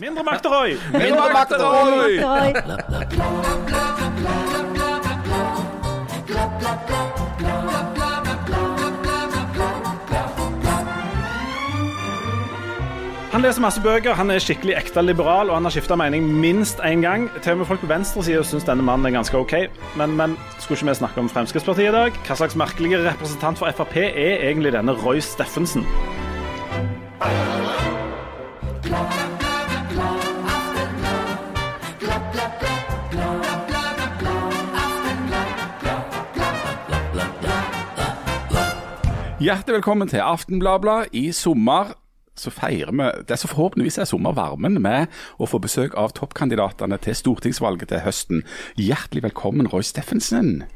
Mindre makterøy! Mindre makt til Roy! Roy. Han leser masse bøker, han er skikkelig ekte liberal, og han har skifta mening minst én gang. Til og med folk på venstresida syns denne mannen er ganske OK. Men, men skulle ikke vi snakke om Fremskrittspartiet i dag? Hva slags merkelige representant for Frp er egentlig denne Roy Steffensen? Hjertelig velkommen til Aftenbladblad. I sommer så feirer vi det som forhåpentligvis er sommervarmen med å få besøk av toppkandidatene til stortingsvalget til høsten. Hjertelig velkommen, Roy Steffensen.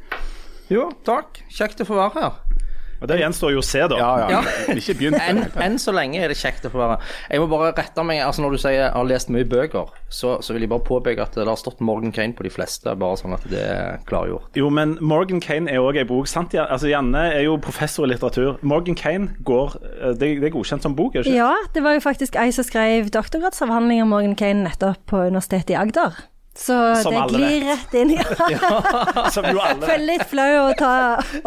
Jo, takk. Kjekt å få være her. Og Det gjenstår jo å se, da. Ja. Ikke begynt. Enn enn så lenge er det kjekt å få være. Jeg må bare rette meg, altså når du sier jeg har lest mye bøker, så, så vil jeg bare påpeke at det har stått Morgan Kane på de fleste, bare sånn at det er klargjort. Jo, men Morgan Kane er òg ei bok. sant? Ja, Altså, Janne er jo professor i litteratur. Morgan Kane går eh, Det, det er godkjent som bok, er det ikke? Ja, det var jo faktisk ei som skrev doktorgradsavhandling om Morgan Kane nettopp på Universitetet i Agder. Så Som det glir rett inn. Ja. Som jo alle Føler litt flau å ta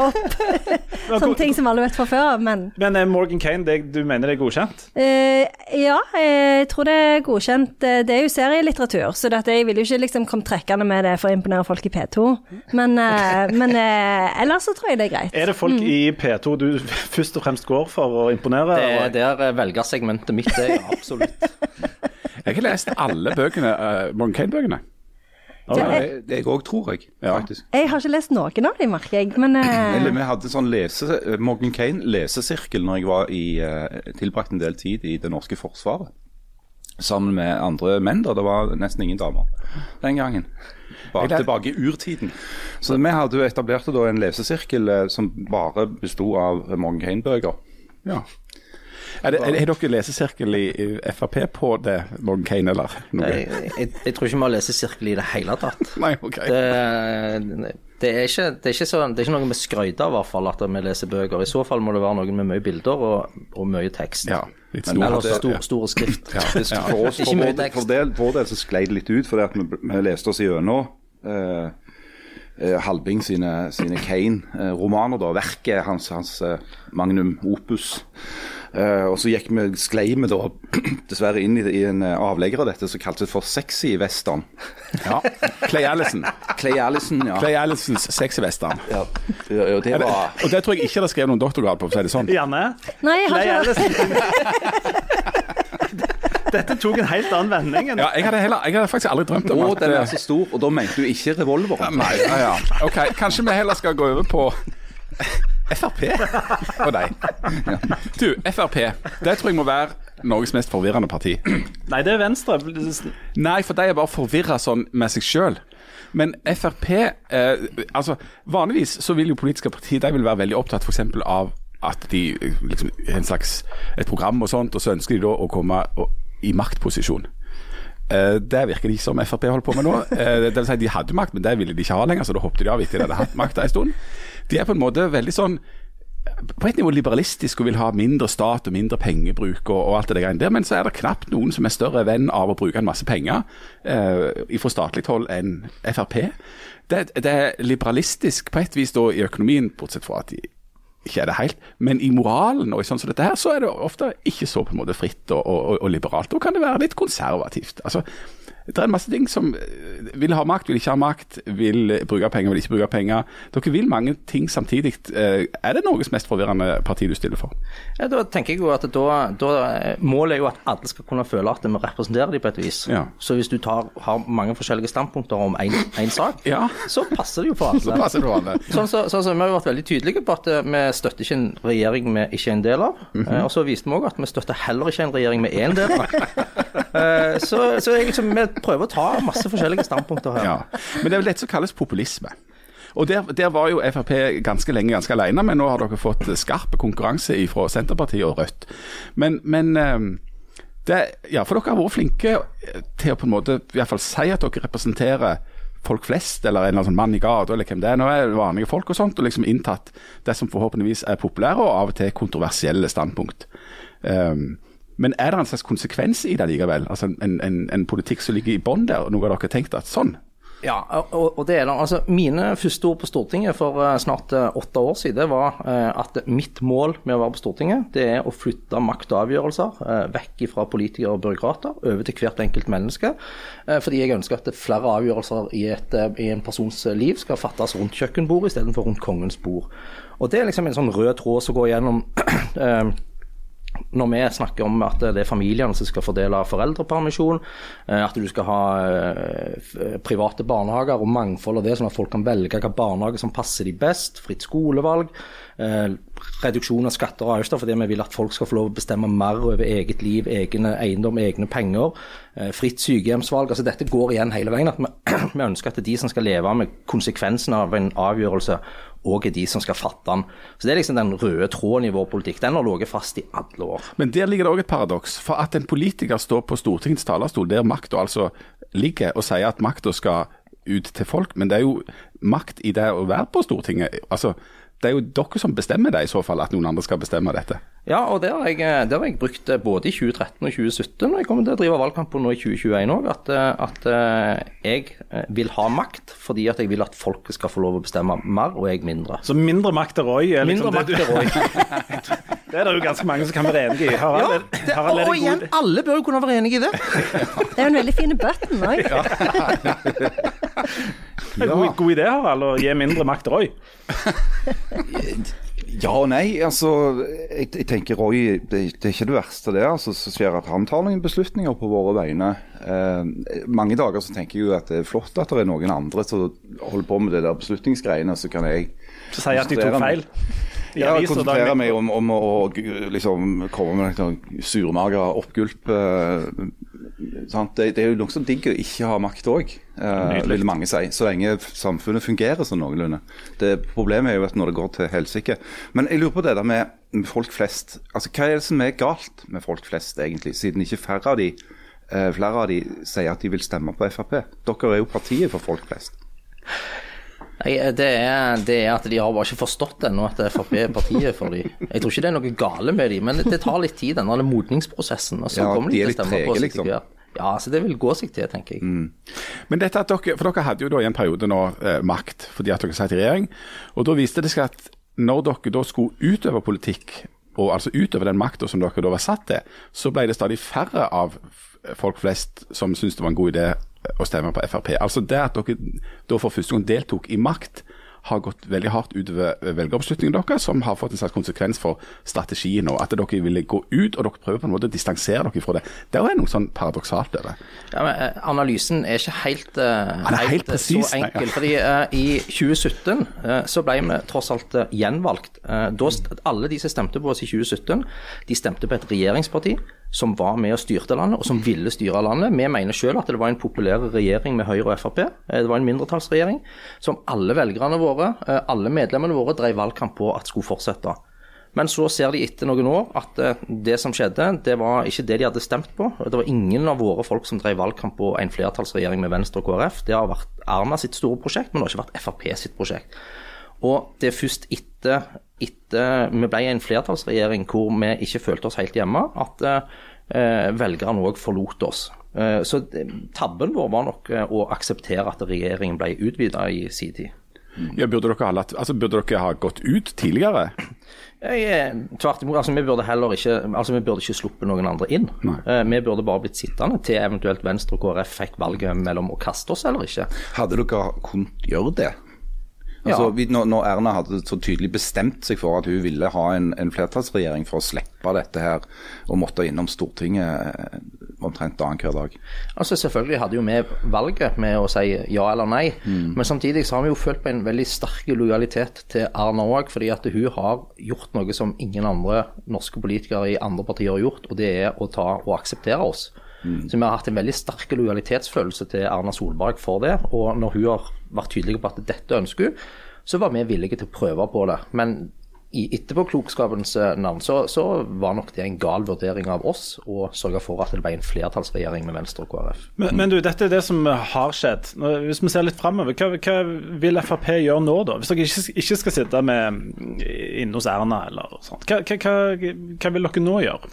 opp sånne ting som alle vet fra før av, men Men eh, Morgan Kane, det, du mener det er godkjent? Uh, ja, jeg tror det er godkjent. Det er jo serielitteratur, så dette, jeg vil jo ikke liksom komme trekkende med det for å imponere folk i P2. Men, uh, men uh, ellers så tror jeg det er greit. Er det folk Mm. i P2 du først og fremst går for å imponere? Det er der velgersegmentet mitt er, absolutt. Jeg har lest alle bøkene, uh, Morgan Kane-bøkene. Ja, jeg, Det, jeg òg tror jeg, faktisk. jeg har ikke lest noen av dem, merker jeg. Men uh... Eller vi hadde sånn lese, Morgan Kane lesesirkel når jeg var i, uh, tilbrakt en del tid i det norske forsvaret. Sammen med andre menn, da. Det var nesten ingen damer den gangen. Bare tilbake i urtiden. Så vi hadde jo etablert da en lesesirkel eh, som bare besto av Morgan Kane-bøker. Ja. Er det, er, er dere lesesirkel i, i Frp på det, Morgan Kane, eller noe? Jeg, jeg, jeg tror ikke vi har lesesirkel i det hele tatt. Nei, ok. Det, det, er ikke, det, er ikke så, det er ikke noe vi skryter av, i hvert fall, at vi leser bøker. I så fall må det være noe med mye bilder og, og mye tekst. Ja, litt Men stor. Eller stor, store skrift. Ja. Ja. For oss, for vår, for del, vår del så sklei det litt ut, fordi at vi, vi leste oss gjennom eh, eh, Halbing sine, sine Kane-romaner, da, verket hans, hans eh, magnum opus. Eh, og så gikk vi, sklei vi da dessverre inn i, i en eh, avlegger av dette som kaltes for sexy western. Ja. Clay Allison. Clay Allison, ja. Clay Allisons sexy western. ja. Og det var Og det tror jeg ikke det er skrevet noen doktorgrad på, for å si det sånn. Janne? nei, jeg har ikke. Dette tok en helt annen vending. enn- Ja, jeg hadde, heller, jeg hadde faktisk aldri drømt om Å, at den er så stor, og da mente du ikke revolveren. Nei, ja, ja. Ok, kanskje vi heller skal gå over på Frp og deg. Du, Frp. Det tror jeg må være Norges mest forvirrende parti. Nei, det er Venstre. Nei, for de er bare forvirra sånn med seg sjøl. Men Frp eh, altså Vanligvis så vil jo politiske partier de vil være veldig opptatt f.eks. av at de eh, liksom en slags et program og sånt, og så ønsker de da å komme og, i maktposisjon. Eh, det virker det ikke som Frp holder på med nå. Eh, det vil si, De hadde makt, men det ville de ikke ha lenger, så da hoppet de av etter de hadde hatt makta en stund. De er på en måte veldig sånn på et nivå liberalistisk og vil ha mindre stat og mindre pengebruk og, og alt det greiene der, men så er det knapt noen som er større venn av å bruke en masse penger eh, fra statlig hold enn Frp. Det, det er liberalistisk på et vis da i økonomien, bortsett fra at de ikke er det helt, men i moralen og i sånn som dette her, så er det ofte ikke så på en måte fritt og, og, og liberalt. Da kan det være litt konservativt. Altså, det er en masse ting som eh, vil ha makt, vil ikke ha makt, vil bruke penger, vil ikke bruke penger. Dere vil mange ting samtidig. Eh, Er det Norges mest forvirrende parti du stiller for? Ja, da tenker jeg jo at da, da Målet er jo at alle skal kunne føle at vi representerer dem på et vis. Ja. Så hvis du tar, har mange forskjellige standpunkter om én sak, Ja. så passer det jo for alle. Så passer det for alle. Sånn så, sånn så Vi har vært veldig tydelige på at eh, vi støtter ikke en regjering vi ikke er en del av. Mm -hmm. Og så viste vi òg at vi støtter heller ikke en regjering vi er en del av. Så, så jeg, liksom, vi prøver å ta masse forskjellige standpunkter her. Ja. Men det er vel dette som kalles populisme. Og der, der var jo Frp ganske lenge ganske alene, men nå har dere fått skarp konkurranse fra Senterpartiet og Rødt. Men, men eh, det, ja, for dere har vært flinke til å på en måte i hvert fall si at dere representerer folk flest, eller en eller annen sånn mann i gata, eller hvem det er. Nå er vanlige folk og sånt, og liksom inntatt det som forhåpentligvis er populære, og av og til kontroversielle standpunkt. Um, Men er det en slags konsekvens i det likevel? Altså en, en, en politikk som ligger i bånn der, og noe dere har tenkt at sånn? Ja, og, og det er det. Altså, mine første ord på Stortinget for eh, snart eh, åtte år siden var eh, at mitt mål med å være på Stortinget, det er å flytte makt og avgjørelser vekk fra politikere og byråkrater over til hvert enkelt menneske. Fordi jeg ønsker at flere avgjørelser i, et, i en persons liv skal fattes rundt kjøkkenbordet istedenfor rundt kongens bord. Og Det er liksom en sånn rød tråd som går gjennom når vi snakker om at det er familiene som skal fordele foreldrepermisjon, eh, at du skal ha eh, private barnehager og mangfold av det, sånn at folk kan velge hvilken barnehage som passer de best, fritt skolevalg, eh, reduksjon av skatter og avgifter fordi vi vil at folk skal få lov å bestemme mer over eget liv, egne eiendom, egne penger, eh, fritt sykehjemsvalg. altså Dette går igjen hele veien. at vi ønsker at det er de som skal leve med konsekvensen av en avgjørelse, òg er de som skal fatte den. Så Det er liksom den røde tråden i vår politikk. Den har ligget fast i alle år. Men der ligger det òg et paradoks. For at en politiker står på Stortingets talerstol, der makta altså ligger, og sier at makta skal ut til folk, men det er jo makt i det å være på Stortinget. Altså, det er jo dere som bestemmer det, i så fall, at noen andre skal bestemme dette. Ja, og det har jeg, det har jeg brukt eh, både i 2013 og 2017, og jeg kommer til å drive valgkamp på nå i 2021 òg, at, eh, at eh, jeg eh, vil ha makt fordi at jeg vil at folket skal få lov å bestemme mer, og jeg mindre. Så mindre makt til Roy er liksom Mindre makt til Roy. det, det er det jo ganske mange som kan være enig i. Ja, Harald, er- det, Harald, og, og igjen, alle bør jo kunne være enig i det. Det er jo en veldig fin button òg. det god, god idé, Harald, å gi mindre makt til Roy. Ja og nei. altså, Jeg, jeg tenker Roy, det, det er ikke det verste det altså, Så skjer at han tar noen beslutninger på våre vegne. Eh, mange dager så tenker jeg jo at det er flott at det er noen andre som holder på med det der beslutningsgreiene. Så kan jeg Så sier at de tok feil. Ja, jeg konsentrerer meg om, om å liksom, komme med noen surmaga oppgulp. eh? Det, det er jo nokså digg å ikke ha makt òg, Nydelig. vil mange si. Så lenge samfunnet fungerer sånn noenlunde. Det Problemet er jo at når det går til helsike. Men jeg lurer på det der med med folk flest. Altså, Hva er det som er galt med folk flest, egentlig? Siden ikke færre av de, eh, flere av de sier at de vil stemme på Frp. Dere er jo partiet for folk flest. Nei, det er, det er at de har bare ikke forstått ennå at Frp er partiet for dem. Jeg tror ikke det er noe gale med dem, men det tar litt tid, den modningsprosessen. Og så Ja, kommer de de til å litt trege, på trege, liksom. Ja, så det vil gå seg til, tenker jeg. Men dette at dere, for dere hadde jo da i en periode nå eh, makt fordi at dere satt i regjering. Og da viste det seg at når dere da skulle utøve politikk, og altså utøve den makta som dere da var satt til, så ble det stadig færre av folk flest som syntes det var en god idé å stemme på Frp. Altså det at dere da for første gang deltok i makt, har gått veldig hardt utover velgeroppslutningen deres, som har fått en slags konsekvens for strategien nå. At dere ville gå ut, og dere prøver på en måte å distansere dere fra det. Det er noe sånn paradoksalt over det. Ja, men eh, Analysen er ikke helt, eh, er helt helt så enkel. ja. fordi uh, I 2017 uh, så ble vi tross alt uh, gjenvalgt. Eh, da, alle de som stemte på oss i 2017, de stemte på et regjeringsparti som var med og styrte landet, og som ville styre landet. Vi mener selv at det var en populær regjering med Høyre og Frp. Eh, Det var en mindretallsregjering som alle velgerne våre, eh, alle medlemmene våre, drev valgkamp på at skulle fortsette. Men så ser de etter noen år at eh, det som skjedde, det var ikke det de hadde stemt på. Det var ingen av våre folk som drev valgkamp på en flertallsregjering med Venstre og KrF. Det har vært Erna sitt store prosjekt, men det har ikke vært Frp sitt prosjekt. Og det er først etter, etter vi ble en flertallsregjering hvor vi ikke følte oss helt hjemme, at eh, velgerne òg forlot oss. Eh, så tabben vår var nok eh, å akseptere at regjeringen ble utvida i sin tid. Ja, burde, dere ha latt, altså, burde dere ha gått ut tidligere? Jeg, er- tvert imot, altså vi burde heller ikke altså vi burde ikke sluppet noen andre inn. Eh, vi burde bare blitt sittende til eventuelt Venstre og KrF fikk valget mellom å kaste oss eller ikke. Hadde dere kunnet gjøre det? Altså, vi, når, når Erna hadde så tydelig bestemt seg for at hun ville ha en, en flertallsregjering for å slippe dette her, og måtte innom Stortinget omtrent annenhver dag. Altså Selvfølgelig hadde jo vi valget med å si ja eller nei, men samtidig så har vi jo følt på en veldig sterk lojalitet til Erna òg, fordi at hun har gjort noe som ingen andre norske politikere i andre partier har gjort, og det er å ta og akseptere oss. Så vi har hatt en veldig sterk lojalitetsfølelse til Erna Solberg for det, og når hun har vært tydelig på at dette ønsker hun, så var vi villige til å prøve på det. Men i etterpåklokskapens eh, navn så, så var nok det en gal vurdering av oss å sørge for at det ble en flertallsregjering med Venstre og KrF. Men, men du, dette er det som har skjedd. Hvis vi ser litt framover, hva, hva vil Frp gjøre nå, da? Hvis dere ikke, ikke skal sitte med inne hos Erna eller sånt, hva, hva, hva vil dere nå gjøre?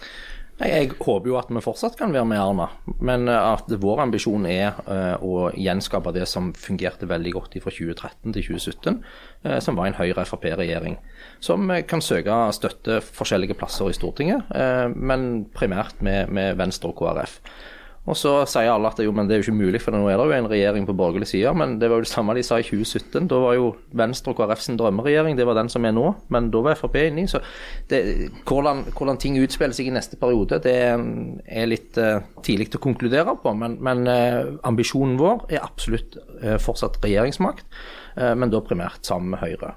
Jeg håper jo at vi fortsatt kan være med Arna, men eh, at vår ambisjon er eh, å gjenskape det som fungerte veldig godt fra 2013 til 2017, eh, som var en Høyre-Frp-regjering. Som kan søke støtte forskjellige plasser i Stortinget, men primært med Venstre og KrF. Og så sier alle at jo, men det er jo ikke mulig, for nå er det jo en regjering på borgerlig side. Men det var jo det samme de sa i 2017. Da var jo Venstre og KrF sin drømmeregjering, det var den som er nå. Men da var Frp inni. Så det, hvordan, hvordan ting utspiller seg i neste periode, det er litt uh, tidlig å konkludere på. Men, men uh, ambisjonen vår er absolutt uh, fortsatt regjeringsmakt. Men da primært sammen med Høyre.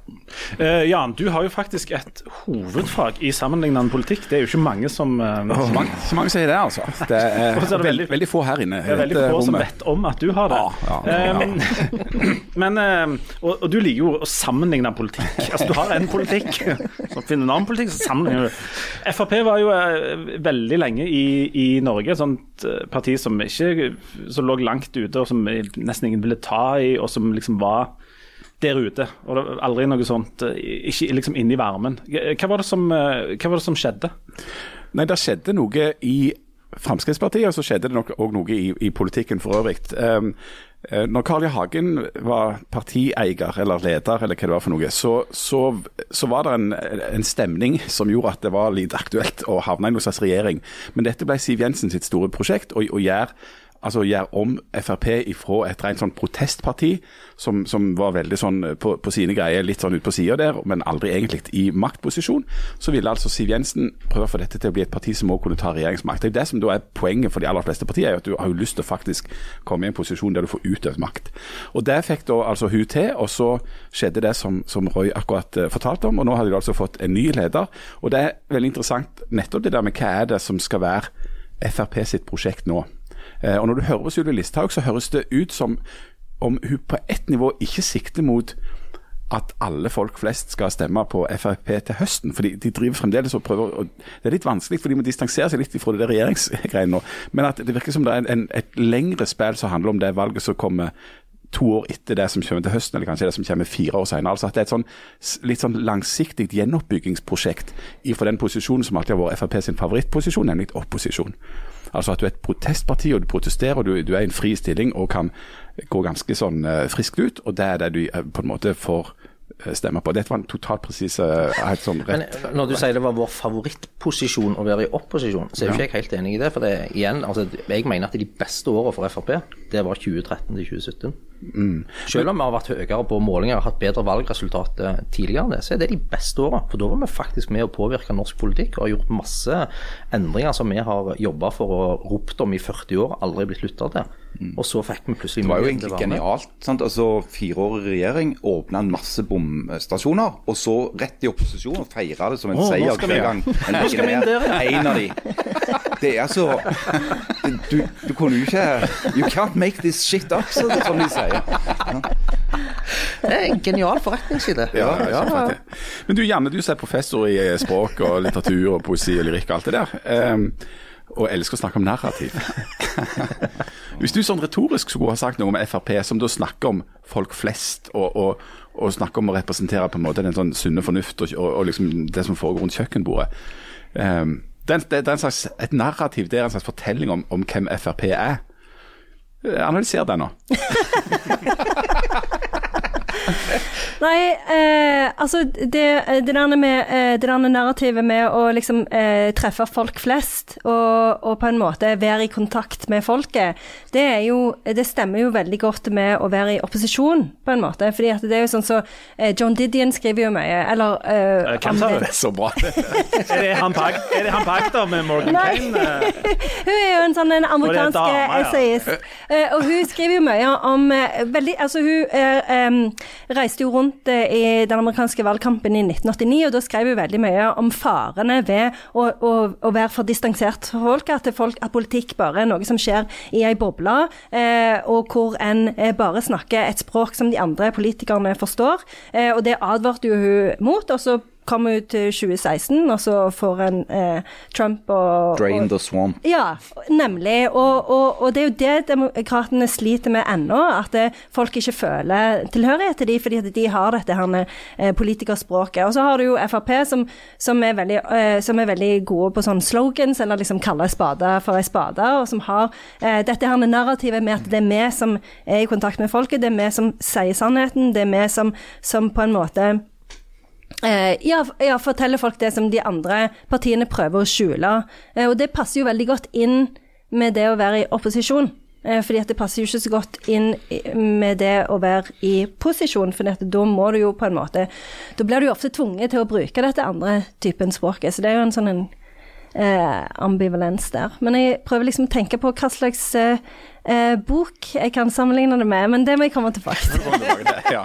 Eh, Jan, du har jo faktisk et hovedfag i sammenlignende politikk. Det er jo ikke mange som eh, Så mange, så mange sier det, altså. Det er, er det veldig, veldig- få her inne. Det er veldig få som vet om at du har det. Ja, ja, ja. Eh, men, eh, og, og du liker jo å sammenligne politikk. Altså, du har en politikk, så finner du en annen politikk, så sammenligner du. Frp var jo eh, veldig lenge i, i Norge et sånt eh, parti som ikke som lå langt ute, og som nesten ingen ville ta i, og som liksom var der ute. Og det var aldri noe sånt eh, Ikke liksom inne i varmen. Hva var som, eh, hva var det som skjedde? Nei, det skjedde noe i Fremskrittspartiet, og så skjedde det nok òg noe i, i politikken for øvrig. Um, eh, når Carl I. Hagen var partieier eller leder, eller hva det var for noe, så, så, så var det en, en stemning som gjorde at det var litt aktuelt å havne i noen slags regjering. Men dette ble Siv Jensen sitt store prosjekt, å å gjøre altså gjøre om Frp ifra et rent sånn protestparti, som, som var veldig sånn på, på sine greier, litt sånn ut på sida der, men aldri egentlig i maktposisjon, så ville altså Siv Jensen prøve å få dette til å bli et parti som også kunne ta regjeringsmakt. Det er det som da er poenget for de aller fleste partier, er at du har jo lyst til å faktisk komme i en posisjon der du får utøvd makt. Og Det fikk da altså hun til, og så skjedde det som, som Roy akkurat eh, fortalte om, og nå har de altså fått en ny leder. Og det er veldig interessant nettopp det der med hva er det som skal være Frp sitt prosjekt nå. Eh, og Når du hører på Sylvi Listhaug, så høres det ut som om hun på ett nivå ikke sikter mot at alle folk flest skal stemme på Frp til høsten. fordi de driver fremdeles og prøver og Det er litt vanskelig, for de må distansere seg litt fra det regjeringsgreiene nå. Men at det virker som det er en, en, et lengre spill som handler om det valget som kommer to år etter det som kommer til høsten, eller kanskje det som kommer fire år senere. Altså at det er et sånn, litt sånn langsiktig gjenoppbyggingsprosjekt fra den posisjonen som alltid har vært Frp sin favorittposisjon, nemlig opposisjon. Altså at du er et protestparti, og du protesterer, og du, du er i en fri stilling og kan gå ganske sånn eh, friskt ut. Og det er det du eh, på en måte får eh, stemme på. Dette var en totalt presis eh, sånn rett. når du sier det var vår favorittposisjon å være i opposisjon, så er jo ikke jeg helt enig i det. For det, igjen, altså, jeg mener at de beste årene for Frp, det var 2013 til 2017. Selv om vi har vært høyere på målinger og hatt bedre valgresultat eh, tidligere, enn det, så er det de beste årene. For da var vi faktisk med å påvirke norsk politikk og har gjort masse endringer som vi har jobba for og ropt om i 40 år, aldri blitt lytta til. Og så fikk vi plutselig Det var jo egentlig genialt. Sant? Altså, Fire år i regjering, åpna en masse bomstasjoner, og så rett i opposisjon og feira det som en oh, seier hver gang. En Nå skal vi inn der, ja. En av de. Det er så du, du kunne jo ikke You can't make this shit up, så- som de sier. Det er en genial forretningsside Ja, ja, ja. Men du Janne, du som er professor i eh, språk og litteratur og poesi og lyrikk og alt det der, Um, og elsker å snakke om narrativ. Hvis du sånn retorisk skulle ha sagt noe om Frp, som da snakker om folk flest, og, og, og snakker om å representere på en måte den sånn sunne fornuft og, og, liksom det som foregår rundt kjøkkenbordet um, det, er en- det, det er en slags, Et narrativ det er en slags fortelling om, om hvem Frp er. Eh, Analyser det nå. Nei, eh, altså det, det, der med, eh, det der narrativet med å liksom eh, treffe folk flest og, og på en måte være i kontakt med folket, det, er jo, det stemmer jo veldig godt med å være i opposisjon, på en måte. Fordi at det er jo sånn så eh, John Didion skriver jo mye, eller eh, Eh, hvem sa det- Det er så bra. Er det han på, er det han på akta med Morgan. Kane? eh? Hun er jo en sånn en amerikansk dame, ja. essayist. Eh, og hun skriver jo mye om eh, veldig, altså Hun eh, em, reiste jo rundt eh, i den amerikanske valgkampen i 1989, og da skrev hun veldig mye om farene ved å, å, å være for distansert for folk. At, folk. at politikk bare er noe som skjer i ei boble, eh, og hvor en eh, bare snakker et språk som de andre politikerne forstår. Eh, og det advarte jo hun mot. og så kommer ut til 2016, og så får en eh, Trump og Drain og, the swamp. ja, nemlig. Og, og, og det er jo det demokratene sliter med ennå, at det, folk ikke føler tilhørighet til dem, fordi at de har dette her eh, politikerspråket. Og så har du jo Frp, som, som, er veldig, eh, som er veldig gode på sånne slogans, eller liksom kaller spade for ei spade, og som har eh, dette her med narrativet med at det er vi som er i kontakt med folket, det er vi som sier sannheten, det er vi som, som på en måte Eh, ja, ja, forteller folk det som de andre partiene prøver å skjule. Eh, og det passer jo veldig godt inn med det å være i opposisjon. Eh, fordi at det passer jo ikke så godt inn med det å være i posisjon, for da må du jo på en måte Da blir du jo ofte tvunget til å bruke dette andre typen språket. Så det er jo en sånn en eh, ambivalens der. Men jeg prøver liksom å tenke på hva slags eh, eh, bok jeg kan sammenligne det med, men det må jeg komme tilbake til. ja.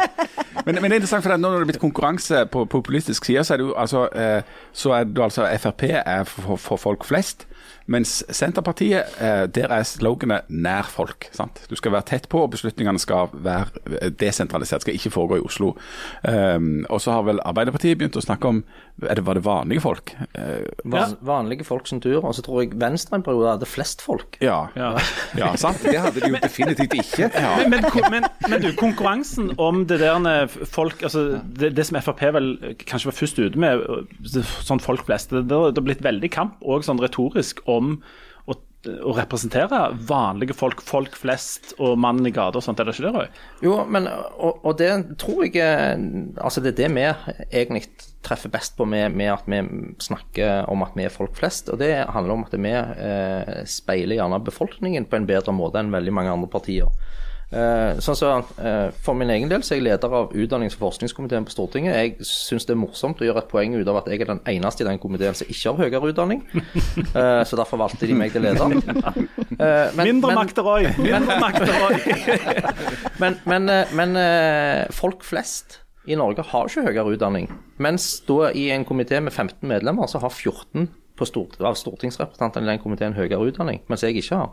men, men det er interessant, for nå når det er blitt konkurranse på populistisk side, så er jo altså, eh, så er det altså Frp er for, for folk flest. Mens Senterpartiet, eh, der er sloganet 'nær folk'. sant? Du skal være tett på, og beslutningene skal være eh, desentralisert. Skal ikke foregå i Oslo. Um, og så har vel Arbeiderpartiet begynt å snakke om det, Var det vanlige folk? Eh, Van, Vanlige folk sin tur. Og så tror jeg Venstre en periode hadde flest folk. ja. Ja. ja, sant? Det hadde de jo definitivt ikke. Men, men, men, men du, konkurransen om det der med folk altså det, det som Frp vel kanskje var først ute med, sånn folk flest Det, det har blitt veldig kamp, og sånn retorisk, om å, representere vanlige folk, folk flest og mannen i gata og sånt. Er det ikke det, Røy? Jo, men, og, og det tror jeg Altså, det er det vi egentlig treffer best på med, med at vi snakker om at vi er folk flest. Og det handler om at vi eh, speiler gjerne befolkningen på en bedre måte enn veldig mange andre partier. Eh, sånn så, eh, For min egen del så er jeg leder av utdannings- og forskningskomiteen på Stortinget. Jeg syns det er morsomt å gjøre et poeng ut av at jeg er den eneste i den komiteen som ikke har høyere utdanning. Eh, så derfor valgte de meg til leder. Men- Mindre makt til Roy! Mindre makt til Roy! men, men, men folk flest i Norge har ikke høyere utdanning. Mens da i en komité med 15 medlemmer, så har 14 på stort, av stortingsrepresentantene i den komiteen høyere utdanning, mens jeg ikke har.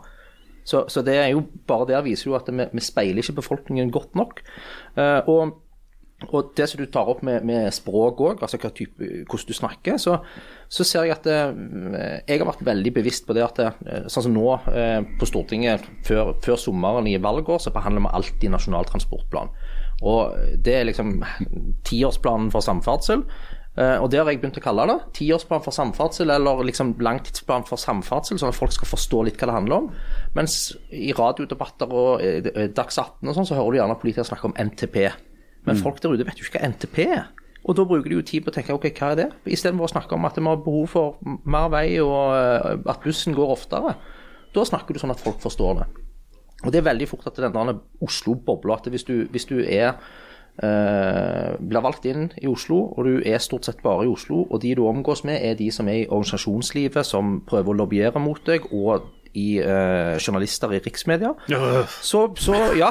Så, så det er jo bare der viser jo at vi, vi speiler ikke befolkningen godt nok. Uh, og og det som du tar opp med, med språk òg, altså type, hvordan du snakker, så, så ser jeg at eh, jeg har vært veldig bevisst på det at eh, sånn som nå på Stortinget før, før sommeren i valgår, så behandler vi alltid Nasjonal transportplan. Og det er liksom tiårsplanen for samferdsel. Eh, og det har jeg begynt å kalle det. Tiårsplan for samferdsel, eller liksom langtidsplan for samferdsel, sånn at folk skal forstå litt hva det handler om. Mens i radiodebatter og eh, Dags 18 og sånn, så hører du gjerne politikere snakke om NTP. Men folk der ute vet jo ikke hva NTP er. Og da bruker de jo tid på å tenke ok, hva er det? Istedenfor å snakke om at vi har behov for mer vei og eh, at bussen går oftere. Da snakker du sånn at folk forstår det. Og det er veldig fort at den der Oslo-bobla at hvis du, hvis du er eh, blir valgt inn i Oslo, og du er stort sett bare i Oslo, og de du omgås med, er de som er i organisasjonslivet, som prøver å lobbyere mot deg, og i uh, journalister i riksmedia, så, så ja.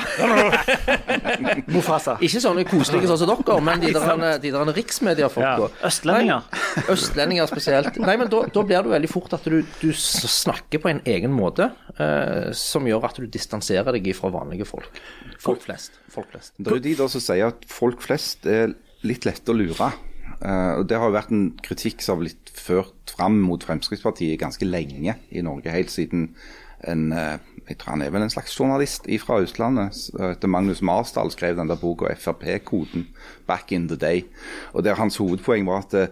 Mofasa. Ikke sånne koselige sånn som dere, men de der, de der riksmediafolka. Ja, østlendinger. Nei, Østlendinger spesielt. Nei, men da, da blir det veldig fort at du, du snakker på en egen måte, uh, som gjør at du distanserer deg fra vanlige folk. Folk flest. Folk flest. Det er jo de da som sier at folk flest er litt lette å lure. Eh, og Det har jo vært en kritikk som har blitt ført fram mot Fremskrittspartiet ganske lenge i Norge. Helt siden en eh, jeg tror han er vel en slags journalist fra Østlandet. etter Magnus Marsdal skrev den der boka 'Frp-koden' back in the day. Og der Hans hovedpoeng var at eh,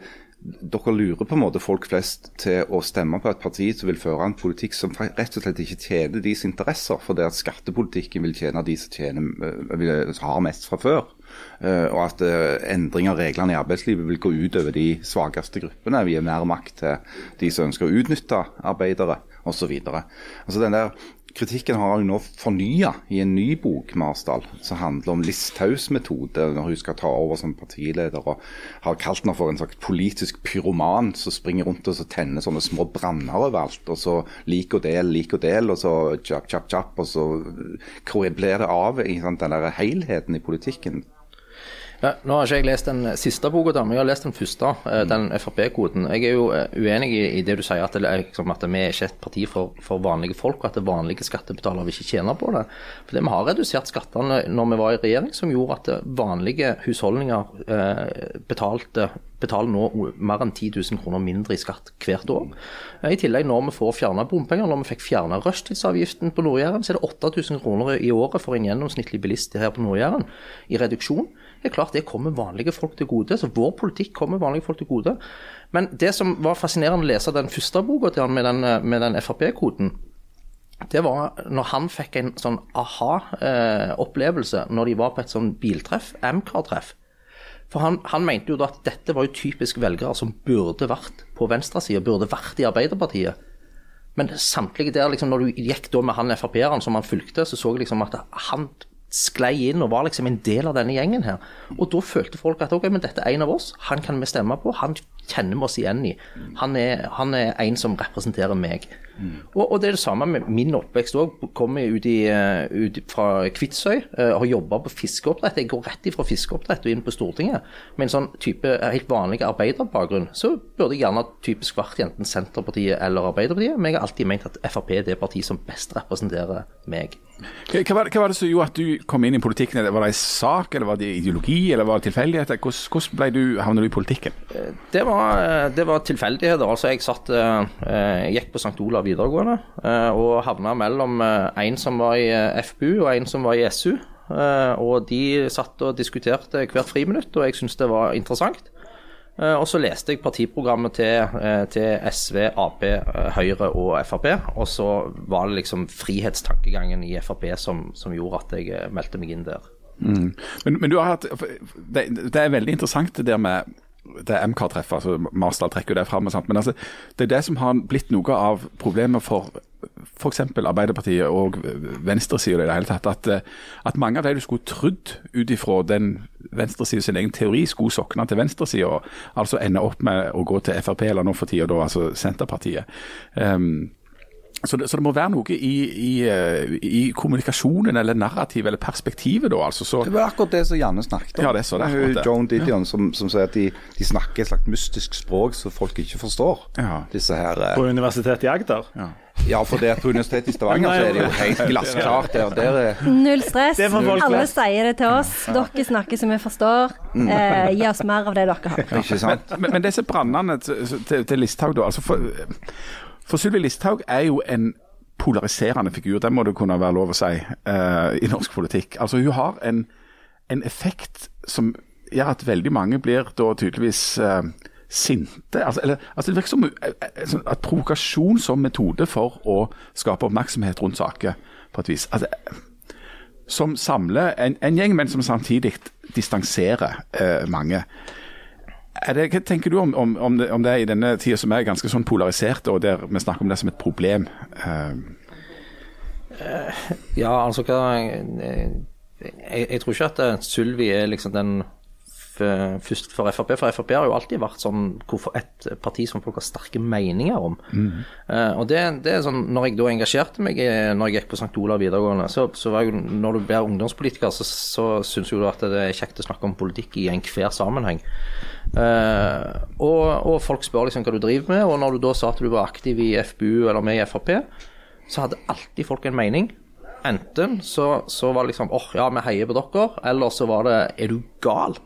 dere lurer på en måte folk flest til å stemme på et parti som vil føre en politikk som rett og slett ikke tjener deres interesser, fordi at skattepolitikken vil tjene de som tjener, har mest fra før. Eh, og at uh, endring av reglene i arbeidslivet vil gå ut over de svakeste gruppene. Vi gir mer makt til de som ønsker å utnytte arbeidere osv. Altså den der Kritikken har hun nå fornya i en ny bok Marsdal, som handler om Listhaugs metode når hun skal ta over som partileder. og Har kalt henne for en slags politisk pyroman som springer rundt og så tenner sånne små branner overalt. Og så lik og del, lik og del, og så chap, chap, chap. Og så hvor blir det av i den der helheten i politikken? Ja, nå har ikke jeg lest den siste boka, men jeg har lest den første, eh, den Frp-koden. Jeg er jo eh, uenig i, det du sier, at, det er, liksom, at vi er ikke et parti for, for vanlige folk, og at det vanlige skattebetalere vil ikke tjene på det. Fordi Vi har redusert skattene når vi var i regjering, som gjorde at vanlige husholdninger eh, betalte betaler nå mer enn 10 000 kroner mindre i skatt hvert år. I tillegg, når vi får fjerna bompenger, når vi fikk fjerna rushtidsavgiften på Nord-Jæren, så er det 8000 kroner i året for en gjennomsnittlig bilist her på Nord-Jæren i reduksjon det er klart det kommer vanlige folk til gode. Så vår politikk kommer vanlige folk til gode. Men det som var fascinerende å lese den første boka til han med den, med den Frp-koden, det var når han fikk en sånn aha-opplevelse når de var på et sånn biltreff, Amcar-treff. For han, han, mente jo da at dette var jo typisk velgere som burde vært på venstresida, burde vært i Arbeiderpartiet. Men samtlige der, liksom, når du gikk da med han Frp-eren som han fulgte, så så jeg liksom at han sklei inn og var liksom en del av denne gjengen her. Og da følte folk at ok, men dette er en av oss, han kan vi stemme på, han kjenner vi oss igjen i. Han er, han er en som representerer meg. Mm. Og, og, det er det samme med min oppvekst òg. Kommer ut, i, eh, ut fra Kvitsøy, uh, har jobba på fiskeoppdrett. Jeg går rett ifra fiskeoppdrett og inn på Stortinget. Med en sånn type eh, helt vanlig arbeiderbakgrunn, så burde jeg gjerne typisk vært enten Senterpartiet eller Arbeiderpartiet. Men jeg har alltid ment at Frp er det partiet som best representerer meg. Hva var, hva var, det som gjorde at du kom inn i politikken? Var det en sak, eller var det ideologi, eller var det tilfeldigheter? Hvordan, du, havnet du i politikken? Det var, det var tilfeldigheter. Altså, jeg jeg gikk på St. Olav videregående og havna mellom en som var i FBU og en som var i SU. Og de satt og diskuterte hvert friminutt, og jeg syntes det var interessant. Eh, og så leste jeg partiprogrammet til, eh, til, SV, Ap, eh, Høyre og Frp. Og så var det liksom frihetstankegangen i Frp som, som gjorde at jeg meldte meg inn der. Mm. Men, men, du har hatt det, det, er veldig interessant det der med det MK-treffet. altså Marsdal trekker jo det fram. Men altså, det er det som har blitt noe av problemet for f.eks. Arbeiderpartiet og venstresida i det hele tatt. At, at, mange av de du skulle trodd ut ifra den venstresida sin egen teori skulle sokne til venstresida, altså ende opp med å gå til Frp, eller nå for tida da altså Senterpartiet. Um, så det, så det, må være noe i, i, eh, i, kommunikasjonen eller narrativet eller perspektivet, da. Altså, så, det var akkurat det som Janne snakket om. Ja, det er så, det er Joan Didion ja. som, som, sier at de, de, snakker et slags mystisk språk som folk ikke forstår. Ja. Disse her, eh, På Universitetet i Agder? Ja. Ja, for det på Universitetet i Stavanger så er det jo helt glassklart. Der, der er... Null stress. Alle sier det til oss. Dere snakker som vi forstår. Mm. Eh, gi oss mer av det dere har. Ikke sant? Men, men disse brannene til, til, til Listhaug, da. Altså for, for Sylvi Listhaug er jo en polariserende figur, det må det kunne være lov å si, uh, i norsk politikk. Altså Hun har en, en, effekt som gjør at veldig mange blir da tydeligvis uh, sinte. Altså, eller, altså Det virker som uh, at provokasjon som metode for å skape oppmerksomhet rundt saker, på et vis. Altså, som samler en, en, gjeng, men som samtidig distanserer mange. Det, hva tenker du om, om, om, det, om, det, i denne tida som er ganske sånn polarisert, og der vi snakker om det som et problem? Uh. Ja, altså hva jeg, jeg, tror ikke at eh, Sylvi er liksom den først for Frp. For Frp har jo alltid vært sånn et parti som folk har sterke meninger om. Mm. Uh, og det, det, er sånn, når jeg da engasjerte meg når jeg gikk på St. Olav videregående, så, så var jo, når du blir ungdomspolitiker, så, så syns du at det er kjekt å snakke om politikk i enhver sammenheng. Uh, og, og, folk spør liksom hva du driver med, og når du da sa at du var aktiv i FBU eller med i Frp, så hadde alltid folk en mening. Enten så, så var det liksom åh, oh, ja, vi heier på dere, eller så var det er du gal?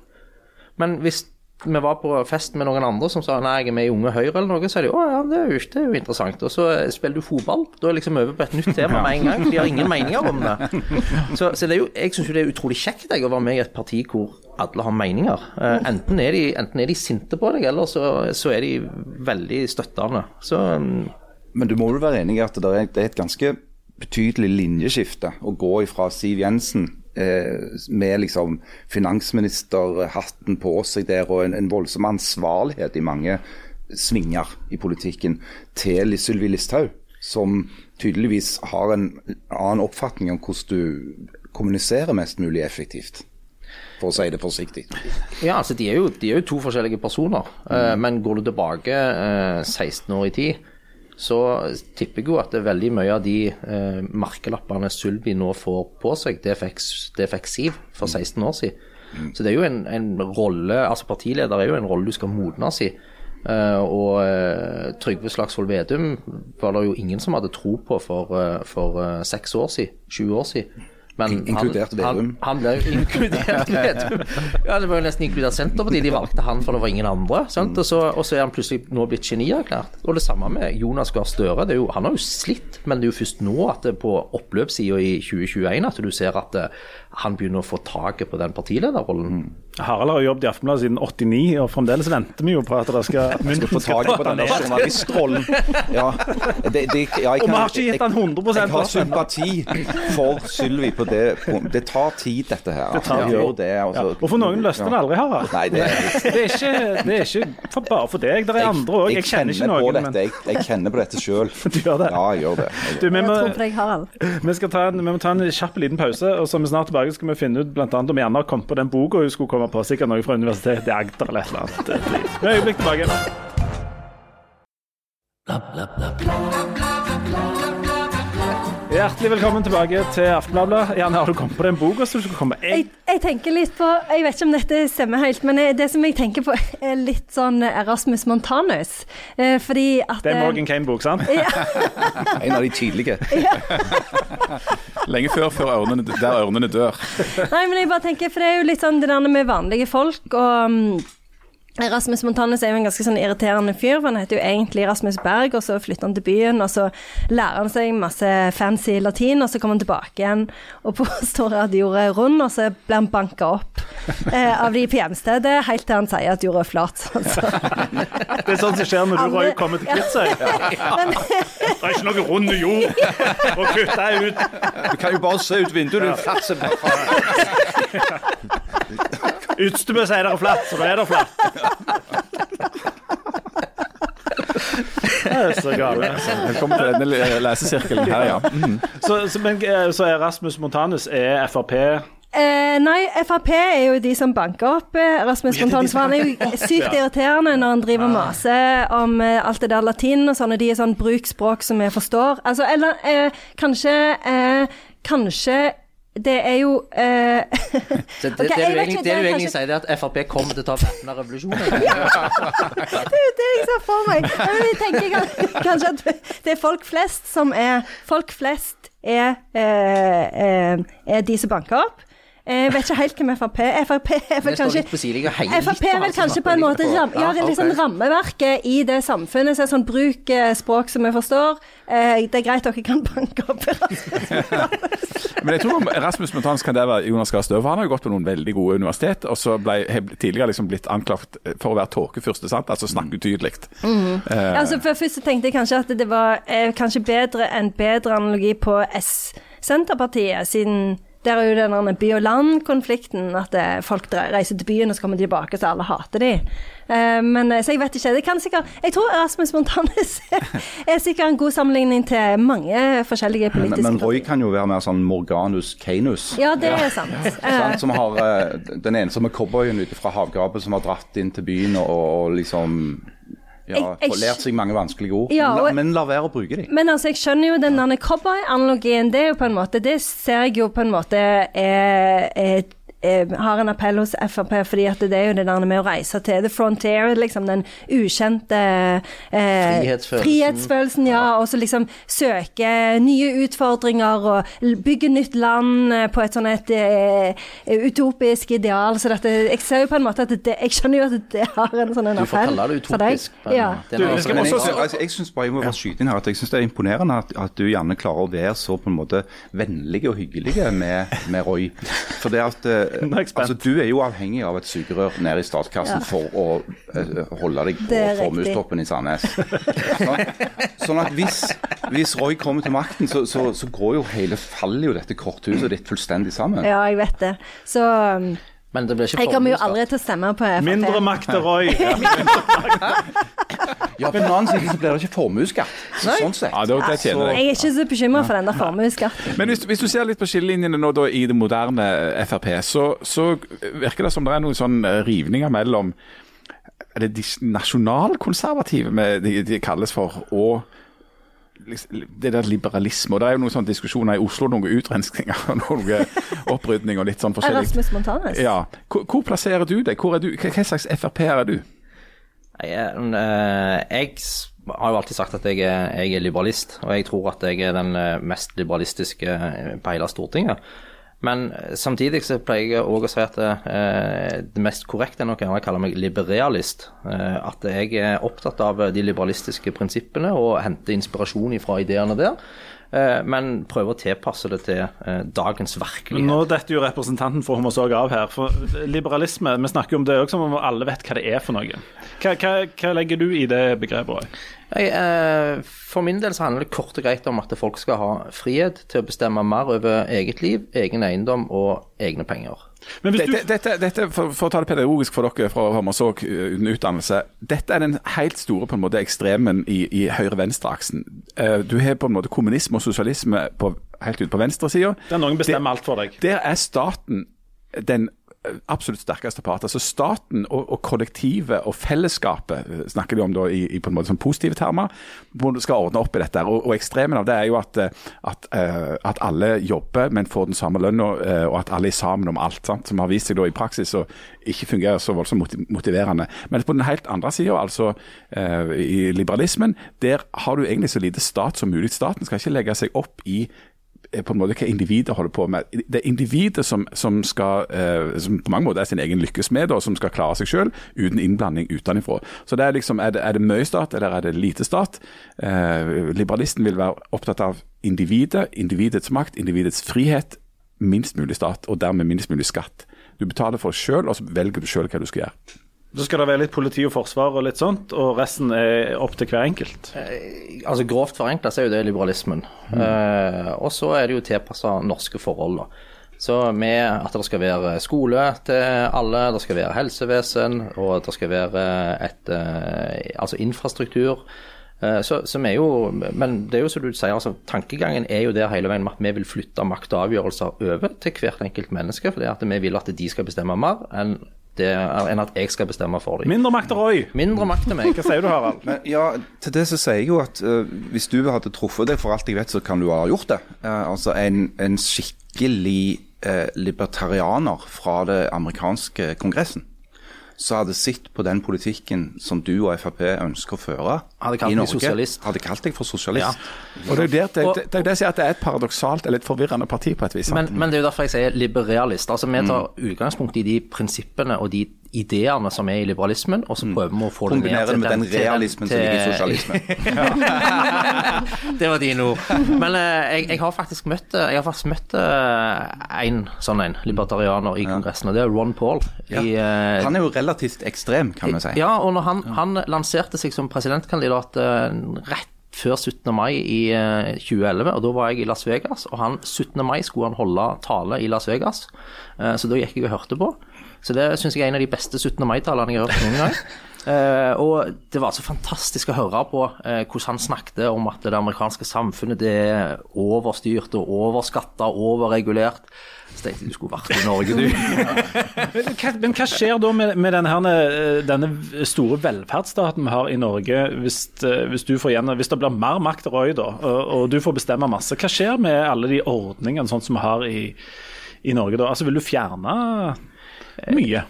Men hvis vi var på fest med noen andre som sa nei, jeg er med i Unge Høyre eller noe, så er de å ja, det er, jo, det er jo interessant. Og så spiller du fotball. Da er liksom over på et nytt tema med en gang. De har ingen meninger om det. Så, så det jo, jeg syns jo det er utrolig kjekt jeg, å være med i et parti hvor alle har meninger. Uh, enten, er de, enten, er de, sinte på deg, eller så, så er de veldig støttende. Så, um, Men du må vel være enig i at det er, det er et ganske betydelig linjeskifte å gå ifra Siv Jensen eh, med liksom finansministerhatten på seg der og en, en, voldsom ansvarlighet i mange svinger i politikken, til Sylvi Listhaug, som tydeligvis har en annen oppfatning om hvordan du kommuniserer mest mulig effektivt for å si det forsiktig. Ja, altså de er jo, de er jo to forskjellige personer. Mm. men går du tilbake uh, 16 år i tid, så tipper jeg jo at veldig mye av de eh, merkelappene Sylvi nå får på seg, det fikk, det fikk Siv for 16 år siden. Så det er jo en, en rolle Altså partileder er jo en rolle du skal modnes i. Uh, og uh, Trygve Slagsvold Vedum var det jo ingen som hadde tro på for, uh, for eh, seks år siden, 20 år siden. Men inkludert Vedum. Han, han ble inkludert Vedum. Ja, det var jo nesten inkludert Senterpartiet. De valgte han, for det var ingen andre. Sant? Og, så, og så er han plutselig nå blitt genierklært. Og det samme med Jonas Gahr Støre. Det jo, han har jo slitt, men det er jo først nå at det på oppløpssida i 2021 at du ser at eh, han begynner å få taket på den partilederrollen. Harald har jobbet i Aftenbladet siden 89, og fremdeles venter vi jo på at det skal Skal få taket på den journalistrollen. Ja, det, det, ja, jeg Og vi har ikke gitt han 100 Jeg har sympati for Sylvi på det. Det tar tid, dette her. Det tar det tid. gjør det. Altså. Og for noen løsner det aldri, Harald. Nei, det er Det er ikke, det er ikke for bare for deg. Det er andre òg. Jeg kjenner ikke på noen. Men Jeg, jeg kjenner på dette sjøl. du gjør det. Ja, jeg gjør det. Jeg gjør Du, vi, må, Jeg tror på deg, Harald. vi, skal ta en, vi må ta en kjapp liten pause, og så er vi snart tilbake skal vi finne ut blant annet om Janne har kommet på den boka hun skulle komme på. Sikkert noe fra Universitetet i Agder eller et eller annet. Vi er drit. Bla, bla, bla, tilbake. Hjertelig velkommen tilbake til Aftenbladet. Janne, har du kommet på den boka som du skal komme Jeg, jeg, jeg tenker litt på Jeg vet ikke om dette stemmer helt, men det som jeg tenker på, er litt sånn Erasmus Montanus. Eh, fordi at Det er eh, Morgan Kane-bok, sant? En av de tidlige. Lenge før, før ørnene, der ørnene dør. Nei, men jeg bare tenker, for det er jo litt sånn det der med vanlige folk, og mm, Rasmus Montanes er jo en ganske sånn irriterende fyr, for han heter jo egentlig Rasmus Berg, og så flytter han til byen, og så lærer han seg masse fancy latin, og så kommer han tilbake igjen, og påstår at jorda er rund, og så blir han banka opp eh, av de på hjemstedet, helt til han sier at jorda er flat. Altså. Det er sånn som skjer når du har kommet til Kvitsøy. seg. Det er ikke noe rund jord å kutte ut. Du kan jo bare se ut vinduet. Du flatt som Utstubø sier det er flatt, så da er det flatt. Det er så gale. Velkommen til denne lesesirkelen her, ja. Mm. Så, så, men, eh, så er Rasmus Montanus er Frp Eh, nei, Frp er jo de som banker opp eh, Rasmus Montanus. For han er jo sykt irriterende når han driver og maser om eh, alt det der latin og sånn, og de er sånn bruk språk som vi forstår. Altså, eller eh, kanskje eh, Kanskje det er jo uh, Så det, okay, det, du egentlig, det er du egentlig kanskje- sier, er at Frp kommer til å ta væpna revolusjon. Det er jo det jeg ser for meg. Men jeg tenker kanskje at det er folk flest som er Folk flest er, eh, eh, er de som banker opp. Eh, Jeg vet ikke helt hvem Frp er. Frp er vel kanskje Frp er vel kanskje på en måte ram, ja, det er liksom rammeverket i det samfunnet. Så er sånn bruk eh, språk som vi forstår. Eh, Det er greit dere kan banke opp Men jeg tror Rasmus Montanus kan det være Jonas Gahr Støve. Han har jo gått på noen veldig gode universitet, og så ble tidligere liksom blitt anklaget for å være tåkefyrste, sant? altså snakke utydelig. Eh, Altså, Først tenkte jeg kanskje at det var eh, kanskje bedre enn bedre analogi på S-Senterpartiet, siden der er jo den by og land-konflikten, at eh, folk reiser til byen og så kommer de tilbake, så alle hater de. Eh, men, eh, så jeg vet ikke. Det kan sikkert Jeg tror Rasmus Montanes er sikkert en god sammenligning til mange forskjellige Men, politiske men Roy kan jo være mer sånn Morganus Canus. Ja, det er sant. Ja. Som har den ensomme cowboyen ute fra havgapet som har dratt inn til byen og, og liksom ja, Jeg- jeg lært seg mange vanskelige ord. Ja, men, la, og- men la være å bruke dem. Men altså, jeg skjønner jo den cowboy-analogien. Det er jo på en måte Det ser jeg jo på en måte er, er, har en appell hos Frp, fordi at det er jo det der med å reise til the frontier, liksom den ukjente eh, Frihetsfølelsen. frihetsfølelsen, ja. Og så liksom søke nye utfordringer og bygge nytt land eh, på et sånn et eh, utopisk ideal. Så dette, jeg ser jo på en måte at det, Jeg skjønner jo at det har en sånn en Du får kalle det utopisk. men Ja. Du, jeg altså, jeg synes bare jeg må bare skyte inn her at jeg synes det er imponerende at, at du gjerne klarer å være så på en måte vennlig og hyggelig med, med Roy. For det at altså, Du er jo avhengig av et sugerør nede i statskassen Ja. for å uh, holde deg på formuestoppen i Sandnes. Sånn, sånn at hvis, hvis Roy kommer til makten, så, så, så går jo hele, faller jo dette korthuset ditt fullstendig sammen. Ja, jeg vet det. Så um, Men det blir ikke Jeg kommer jo aldri til å stemme på Frp. Mindre makt til Roy. Ja, På den annen side så blir det ikke formuesskatt. Så, sånn sett. ja, det, det tjener deg. Jeg er ikke så bekymra for den der formuesskatten. Men hvis, hvis du ser litt på skillelinjene nå da i det moderne Frp, så, så virker det som det er noen sånn eh, rivninger mellom er det de nasjonalkonservative med- de, de kalles for, og det der liberalisme. og Det er jo noen sånne diskusjoner i Oslo, noen utrenskninger og noen opprydning og litt sånn forskjellig. Rasmus Montanes. Ja. Hvor, hvor plasserer du deg? Hvor er du? Hva hva slags Frp-er er du? Jeg, en, eh, jeg har jo alltid sagt at jeg er, jeg er liberalist, og jeg tror at jeg er den eh, mest liberalistiske eh, på hele Stortinget. Men eh, samtidig så pleier jeg òg å si at eh, det mest korrekte er nok å kalle meg liberalist. Eh, at jeg er opptatt av de liberalistiske prinsippene og henter inspirasjon fra ideene der. eh, Men prøver å tilpasse det til eh, dagens virkelighet. Nå detter jo representanten for Homosog av her. For liberalisme, vi snakker jo om det òg som om alle vet hva det er for noe. Hva, hva, hva legger du i det begrepet? Roy? Jeg, eh, for min del så handler det kort og greit om at folk skal ha frihet til å bestemme mer over eget liv, egen eiendom og egne penger. Men hvis du, Dette, dette, dette for, for å ta det pedagogisk for dere fra Hommersåk uh, uten utdannelse. Dette er den helt store på en måte ekstremen i, i høyre-venstre-aksen. Eh, du har på en måte kommunisme og sosialisme på, helt ut på venstresida. der noen bestemmer alt for deg. Der er staten den eh, absolutt sterkeste part. Altså Staten og, og kollektivet og fellesskapet eh, snakker de om da i, i på en måte sånn positive termer, skal ordne opp i dette. Og, og ekstremen av det er jo at, eh, at, eh, at alle jobber, men får den samme lønna, og at alle er sammen om alt. Sant? Som har vist seg da i praksis å ikke fungere så voldsomt motiverende. Men på den helt andre sida, altså i liberalismen, der har du egentlig så lite stat som mulig. Staten skal ikke legge seg opp i på en måte hva individet holder på med. Det er individet som, som, skal, eh, som på mange måter er sin egen lykkesmed, og som skal klare seg selv uten innblanding utenfra. Så det er liksom, er det, er det mye stat, eller er det lite stat? Eh, liberalisten vil være opptatt av individet, individets makt, individets frihet, minst mulig stat, og dermed minst mulig skatt. Du betaler for det selv, og så velger du selv hva du skal gjøre. Så skal det være litt politi og forsvar og litt sånt, og resten er opp til hver enkelt. Altså Grovt forenkla så er jo det liberalismen. Eh, og så er det jo tilpassa norske forhold. da. Så med at det skal være skole til alle, det skal være helsevesen, og det skal være et eh, altså infrastruktur. Eh, Så, som er jo, men det er jo som du sier, altså tankegangen er jo der hele veien med at vi vil flytte makt og avgjørelser over til hvert enkelt menneske. For det at vi vil at de skal bestemme mer enn, det, enn at jeg skal bestemme for dem. Mindre makt til Roy. Mindre makt til meg. Hva sier du, Harald? Men ja, til det så sier jeg jo at uh, hvis du hadde truffet deg, for alt jeg vet, så kan du ha gjort det. Uh, altså en, en skikkelig uh, libertarianer fra det amerikanske kongressen. Så hadde sett på den politikken som du og Frp ønsker å føre Hadde kalt i Norge. sosialist. Hadde kalt deg for sosialist. Og Det er det, det, det, er det at det er et paradoksalt eller et forvirrende parti på et vis. Men, men det er jo derfor jeg sier liberalist. Altså Vi tar utgangspunkt i de prinsippene og de ideene som er i liberalismen, og så prøver vi å få det ned til med den til realismen som ligger i sosialisme. det var dine ord. Men eh, jeg, jeg har faktisk møtt eh, Jeg har faktisk møtt eh, en sånn en libertarianer i Kongressen, og det er Ron Paul. I, eh, Han er jo relativt ekstrem, kan vi si. Ja, og når han, han lanserte seg som presidentkandidat eh, rett før 17. mai i eh, 2011, og da var jeg i Las Vegas, og han 17. mai skulle han holde tale i Las Vegas, så da gikk jeg og hørte på. Så det syns jeg er en av de beste 17. mai-talene jeg har hørt noen gang. Uh, og det var så fantastisk å høre på uh, hvordan han snakket om at det amerikanske samfunnet det er overstyrt og overskatta og overregulert. Så tenkte jeg du skulle vært i Norge, du. Hva, men hva skjer da med, med denne, eh, denne store velferdsstaten vi har i Norge, hvis, hvis, du får igjen, hvis det blir mer makt til Roy, da, og, og du får bestemme masse? Hva skjer med alle de ordningene sånn som vi har i, i Norge da? Altså, Vil du fjerne mye?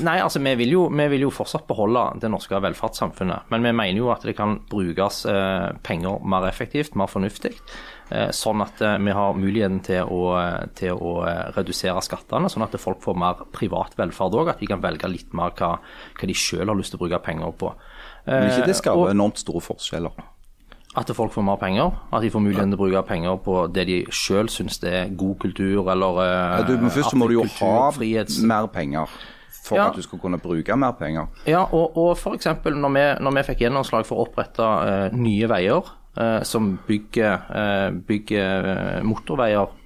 Nei, altså vi vil, jo, vi vil jo fortsatt beholde det norske velferdssamfunnet. Men vi mener jo at det kan brukes eh, penger mer effektivt, mer fornuftig. Eh, sånn at eh, vi har muligheten til å, til å eh, redusere skattene, sånn at folk får mer privat velferd òg. At de kan velge litt mer hva, hva de selv har lyst til å bruke penger på. Men ikke det Eh, skaper enormt store forskjeller. At folk får mer penger. At de får muligheten til å bruke penger på det de selv syns er god kultur, eller eh, Ja, du, men først må du jo ha frihets... mer penger for Ja. at du skal kunne bruke mer penger. Ja, og, og f.eks. Når, vi- når vi fikk gjennomslag for å opprette uh, nye veier uh, som bygger, uh, bygger motorveier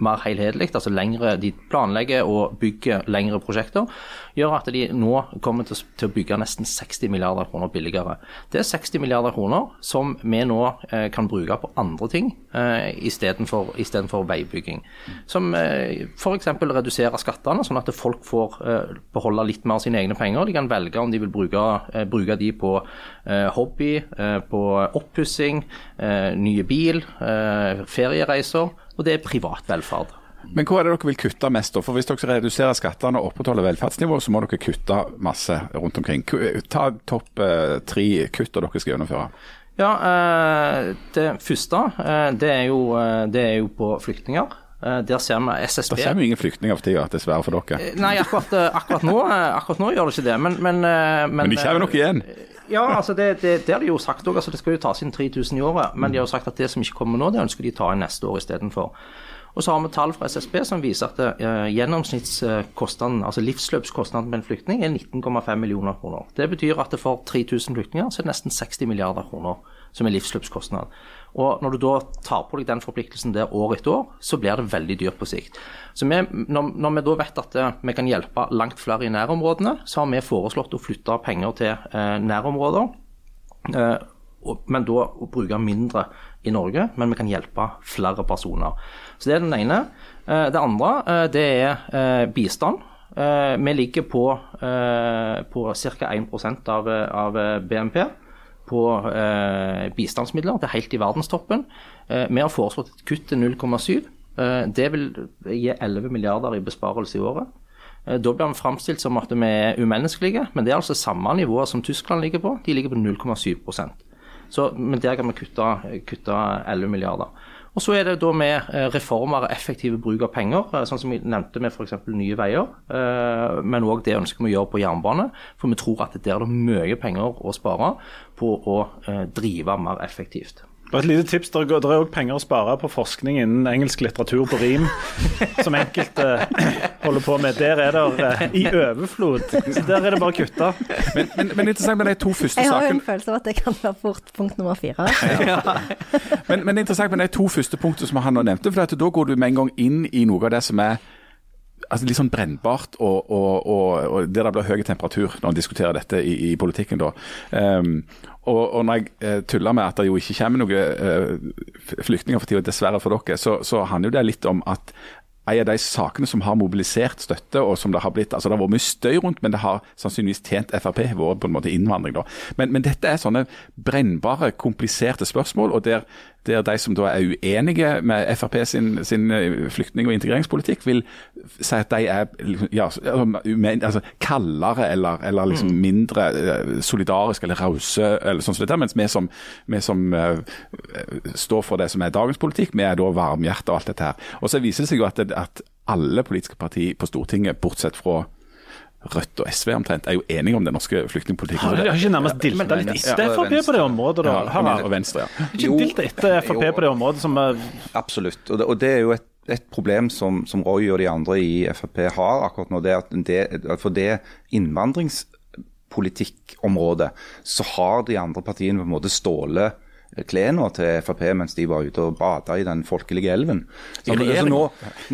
mer helhetlig, altså lengre, de planlegger og bygger lengre prosjekter, gjør at de nå kommer til, å bygge nesten 60 milliarder kroner billigere. Det er 60 milliarder kroner som vi nå eh, kan bruke på andre ting eh, istedenfor for veibygging. Som eh, f.eks. redusere skattene, sånn at folk får eh, beholde litt mer av sine egne penger. De kan velge om de vil bruke, bruke de på hobby, på oppussing, nye bil, feriereiser. Og det er privat velferd. Men hvor er det dere vil kutte mest? da? For Hvis dere skal redusere skattene og opprettholde velferdsnivået, så må dere kutte masse rundt omkring. Ta topp eh, tre kutt dere skal gjennomføre. Ja, eh, Det første eh, det er, jo, eh, det er jo på flyktninger. Eh, Der ser vi SSB Det kommer jo ingen flyktninger for tida, dessverre for dere. Nei, akkurat, eh, akkurat, nå, eh, akkurat nå gjør det ikke det, men Men, eh, men, Men de kommer nok igjen. Ja, altså det, det, det har de jo sagt òg. Altså det skal jo tas inn 3000 i året. Men de har jo sagt at det som ikke kommer nå, det ønsker de ta inn neste år istedenfor. Og så har vi tall fra SSB som viser at eh, gjennomsnittskostnaden, altså livsløpskostnaden med en flyktning, er 19,5 millioner kroner. Det betyr at for 3000 flyktninger så er det nesten 60 milliarder kroner som er livsløpskostnad. Og når du da tar på deg den forpliktelsen der år etter år, så blir det veldig dyrt på sikt. Så vi, når, når vi da vet at eh, vi kan hjelpe langt flere i nærområdene, så har vi foreslått å flytte penger til eh, nærområder. Eh, og- men da å bruke mindre i Norge, men vi kan hjelpe flere personer. Så Det er den ene. Eh, Det andre eh, det er eh, bistand. Vi ligger på, på ca. 1% av, av BNP på bistandsmidler. Det er helt i verdenstoppen. Vi har foreslått et kutt til 0,7. Eh, det vil gi 11 milliarder i besparelse i året. Da blir vi framstilt som at vi er umenneskelige, men det er altså samme nivå som Tyskland ligger på. De ligger på 0,7% så, Men der kan vi kutte, kutte 11 milliarder. Og Så er det da med eh, reformer og effektive bruk av penger, eh, sånn som vi nevnte med f.eks. Nye Veier. eh, Men òg det ønsker vi å gjøre på jernbane, for vi tror at der er det mye penger å spare på å drive mer effektivt. Bare et lite tips, Det er òg penger å spare på forskning innen engelsk litteratur på rim, som enkelte holder på med. Der er det uh, i overflod. Så Der er det bare å kutte. Men, men, men interessant med de to første Jeg har jo en følelse av at det kan være fort punkt nummer fire. men, men er interessant med de to første punktene som han nå nevnte. for at Da går du med en gang inn i noe av det som er altså litt sånn brennbart, og, og, og, og der det blir høy temperatur når en diskuterer dette i, i politikken. da. Um, og, når jeg eh, tuller med at det jo ikke kommer noen eh, flyktninger for tida, dessverre for dere, så, så handler jo det litt om at en av de sakene som har mobilisert støtte, og som det har blitt altså Det har vært mye støy rundt, men det har sannsynligvis tjent Frp, vært på en måte innvandring. da. Men, men dette er sånne brennbare, kompliserte spørsmål, og der, der de som da er uenige med Frp sin, sin eh, flyktning- og integreringspolitikk, vil si at de er liksom, ja, altså, kaldere eller, eller liksom mindre eh, solidariske eller rause, eller sånn som dette, mens vi som, vi som uh, står for det som er dagens politikk, vi er da varmhjertet og alt dette her. Og så viser det seg jo at, at alle politiske partier på Stortinget, bortsett fra Rødt og SV omtrent, er jo enige om den norske flyktningpolitikken. Har har ikke nærmest dilta litt etter Frp på det området, da? Ja, Harald? og Venstre, ja. Ikke dilta etter Frp på det området som er Absolutt. Og det, og det er jo et, et problem som, som Roy og de andre i Frp har akkurat nå. det er at det, For det innvandringspolitikkområdet så har de andre partiene på en måte stålet klærne til Frp mens de var ute og bada i den folkelige elven. Så, så nå,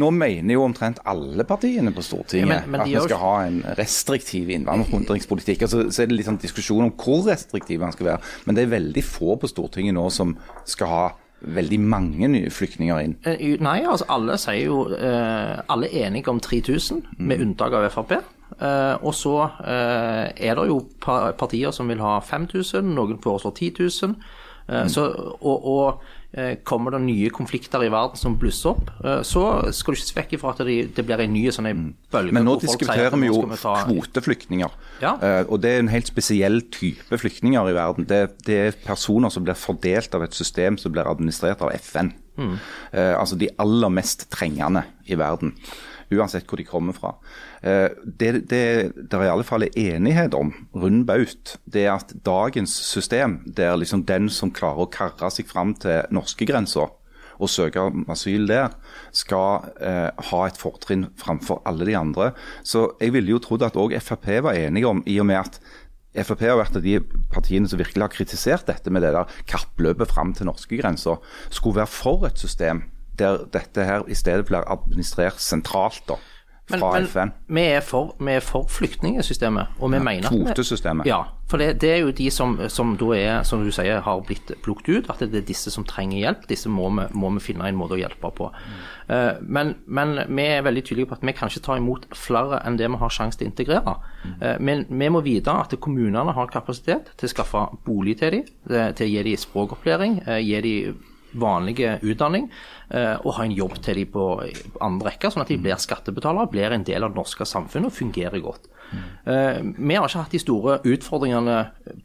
nå mener jo omtrent alle partiene på Stortinget Ja, men- men at vi skal ha en restriktiv innvandringspolitikk. Altså, så er det litt sånn diskusjon om hvor restriktiv man skal være. Men det er veldig få på Stortinget nå som skal ha veldig mange nye flyktninger inn. Eh, Nei, altså alle sier jo eh, Alle er enige om 3000, med unntak av Frp. Eh, og så er det jo partier som vil ha 5000, noen foreslår 10 000. Eh, så, og og eh, kommer det nye konflikter i verden som blusser opp, eh, så skal du ikke se vekk ifra at det, det blir en ny sånn bølge. Men nå diskuterer vi jo vi ta- kvoteflyktninger. Ja. Og det er en helt spesiell type flyktninger i verden. Det, det er personer som blir fordelt av et system som blir administrert av FN. Mm. Altså de aller mest trengende i verden. Uansett hvor de kommer fra. Eh, det det der i alle fall er enighet om, rund baut, det er at dagens system, der liksom den som klarer å karre seg fram til norskegrensa, og søke om asyl der, skal eh, ha et fortrinn framfor alle de andre. Så jeg ville jo trodd at òg Frp var enige om, i og med at Frp har vært av de partiene som virkelig har kritisert dette med det der kappløpet fram til norskegrensa, skulle være for et system der dette her i stedet blir administrert sentralt. da. Men, fra men FN. vi er for, vi er for flyktningsystemet, og vi mener at vi- Kvotesystemet. Ja, for det, det er jo de som, som da er, som du sier, har blitt plukket ut, at det er disse som trenger hjelp. Disse må vi, må vi finne en måte å hjelpe på. Eh, men, men vi er veldig tydelige på at vi kan ikke ta imot flere enn det vi har sjanse til å integrere. Eh, men vi må vite at kommunene har kapasitet til å skaffe bolig til dem, eh, til å gi dem språkopplæring, uh, gi dem vanlige utdanning, eh, og ha en jobb til dem på andre rekke, sånn at de blir skattebetalere, blir en del av det norske samfunnet og fungerer godt. Mm. Vi har ikke hatt de store utfordringene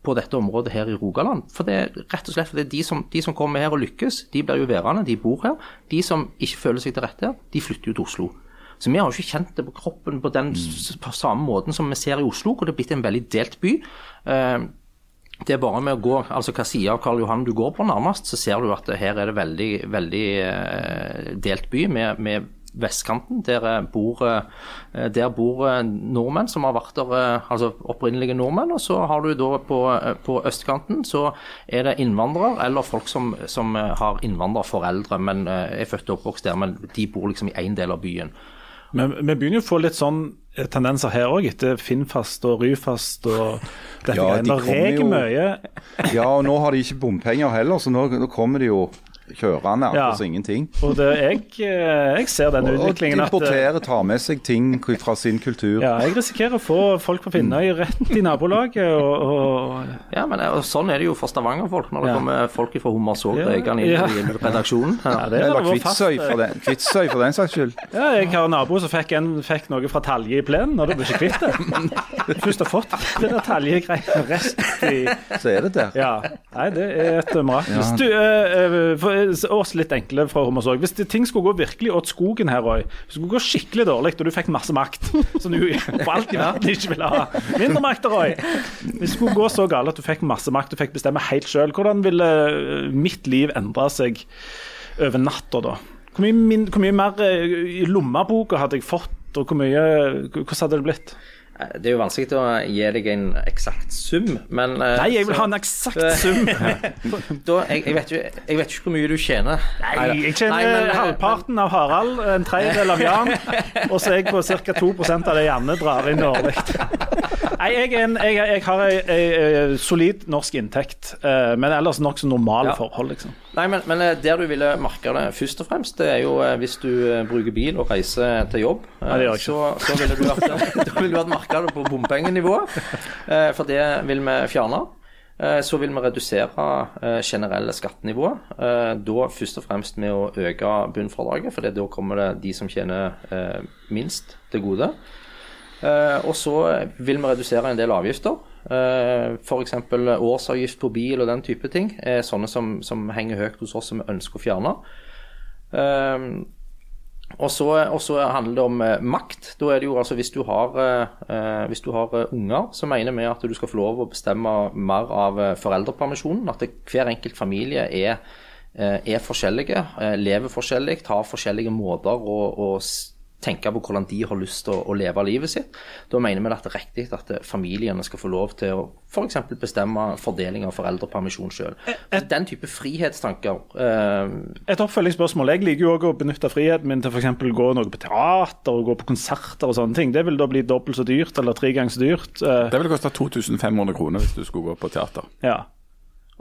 på dette området her i Rogaland. For det er rett og slett fordi de som, de som kommer her og lykkes, de blir jo værende, de bor her. De som ikke føler seg til rette her, de flytter jo til Oslo. Så vi har jo ikke kjent det på kroppen på den s- samme måten som vi ser i Oslo, hvor det er blitt en veldig delt by. Det er bare med å gå, altså hva side av Karl Johan du går på nærmest, så ser du at her er det veldig, veldig eh, delt by med, med vestkanten. Der eh, bor, eh, der bor nordmenn som har vært der, altså opprinnelige nordmenn. Og så har du da på, på østkanten så er det innvandrere eller folk som, som har innvandrerforeldre, men er født og oppvokst der, men de bor liksom i én del av byen. Men vi begynner jo å få litt sånn eh, tendenser her òg, etter Finnfast og Ryfast og dette Ja, greiene. Det reker mye. Ja, og nå har de ikke bompenger heller, så nå, nå kommer de jo kjørende, Ja. akkurat ingenting. Og det, jeg, eh, jeg ser den Og de utviklingen at eh, importerer, tar med seg ting fra sin kultur. ja, Jeg risikerer å få folk på Finnøy rett i nabolaget. Og, og Ja, men og sånn er det jo for Stavanger-folk, når det Ja. kommer folk fra Hummersåk Ja, Røykan inn ja. i redaksjonen. ja, Eller Kvitsøy eh, for, den, Kvitsøy for den saks skyld. Ja, jeg har en nabo som fikk, en, fikk noe fra talje i plenen, og da blir ikke kvitt det. Først har fått det der taljegreiene rest i Så er det der. Ja. Nei, det er et mirakel. Ja. du, eh, eh, for oss litt enkle fra Hummersåk. Hvis det, ting skulle gå virkelig åt skogen her, Roy, hvis det skulle gå skikkelig dårlig, og du fikk masse makt, som du for alt i verden ikke ville ha Mindre makt, Roy. Hvis det skulle gå så galt at du fikk masse makt og fikk bestemme helt sjøl, hvordan ville eh, mitt liv endre seg over natta da? Hvor mye, hvor mye mer eh, i lommeboka hadde jeg fått, og hvor mye, hvordan hadde det blitt? Det er jo vanskelig å gi deg en eksakt sum, men eh, Nei, jeg vil så- ha en eksakt sum. da, jeg, jeg, vet jo, jeg vet ikke hvor mye du tjener. Nei, jeg tjener Nei, men, eh, halvparten av Harald, en tredjedel av Jan, og så er jeg på ca. 2% av det Janne drar inn årlig. Nei, jeg, en, jeg, jeg har ei solid norsk inntekt, eh, men ellers nokså normale Ja. forhold, liksom. Nei, men, men eh, der du ville merke det først og fremst, det er jo eh, hvis du eh, bruker bil og reiser til jobb. Nei, det gjør jeg så, så ville du hatt, da ville merka det på bompengenivået, eh, for det vil vi fjerne. Så vil vi redusere generelle skattenivået. Da først og fremst med å øke bunnfradraget, for da kommer det de som tjener minst til gode. Eh, og så vil vi redusere en del avgifter. Uh, F.eks. årsavgift på bil og den type ting er sånne som, som henger høyt hos oss som vi ønsker å fjerne. Eh, og så, handler det om eh, makt. Da er det jo altså Hvis du har, eh, hvis du har eh, unger, så mener vi at du skal få lov å bestemme mer av eh, foreldrepermisjonen. At det, hver enkelt familie er, eh, er forskjellige, eh, lever forskjellig, har forskjellige måter å, å tenke på hvordan de har lyst til å, å leve livet sitt. Da mener vi at det er riktig at eh, familiene skal få lov til å f.eks. bestemme fordeling av foreldrepermisjon sjøl. Den type frihetstanker eh, Et oppfølgingsspørsmål. Jeg liker jo også å benytte friheten min til f.eks. gå noe på teater og gå på konserter og sånne ting. Det vil da bli dobbelt så dyrt, eller tre ganger så dyrt. Eh, Det ville koste 2500 kroner hvis du skulle gå på teater. ja.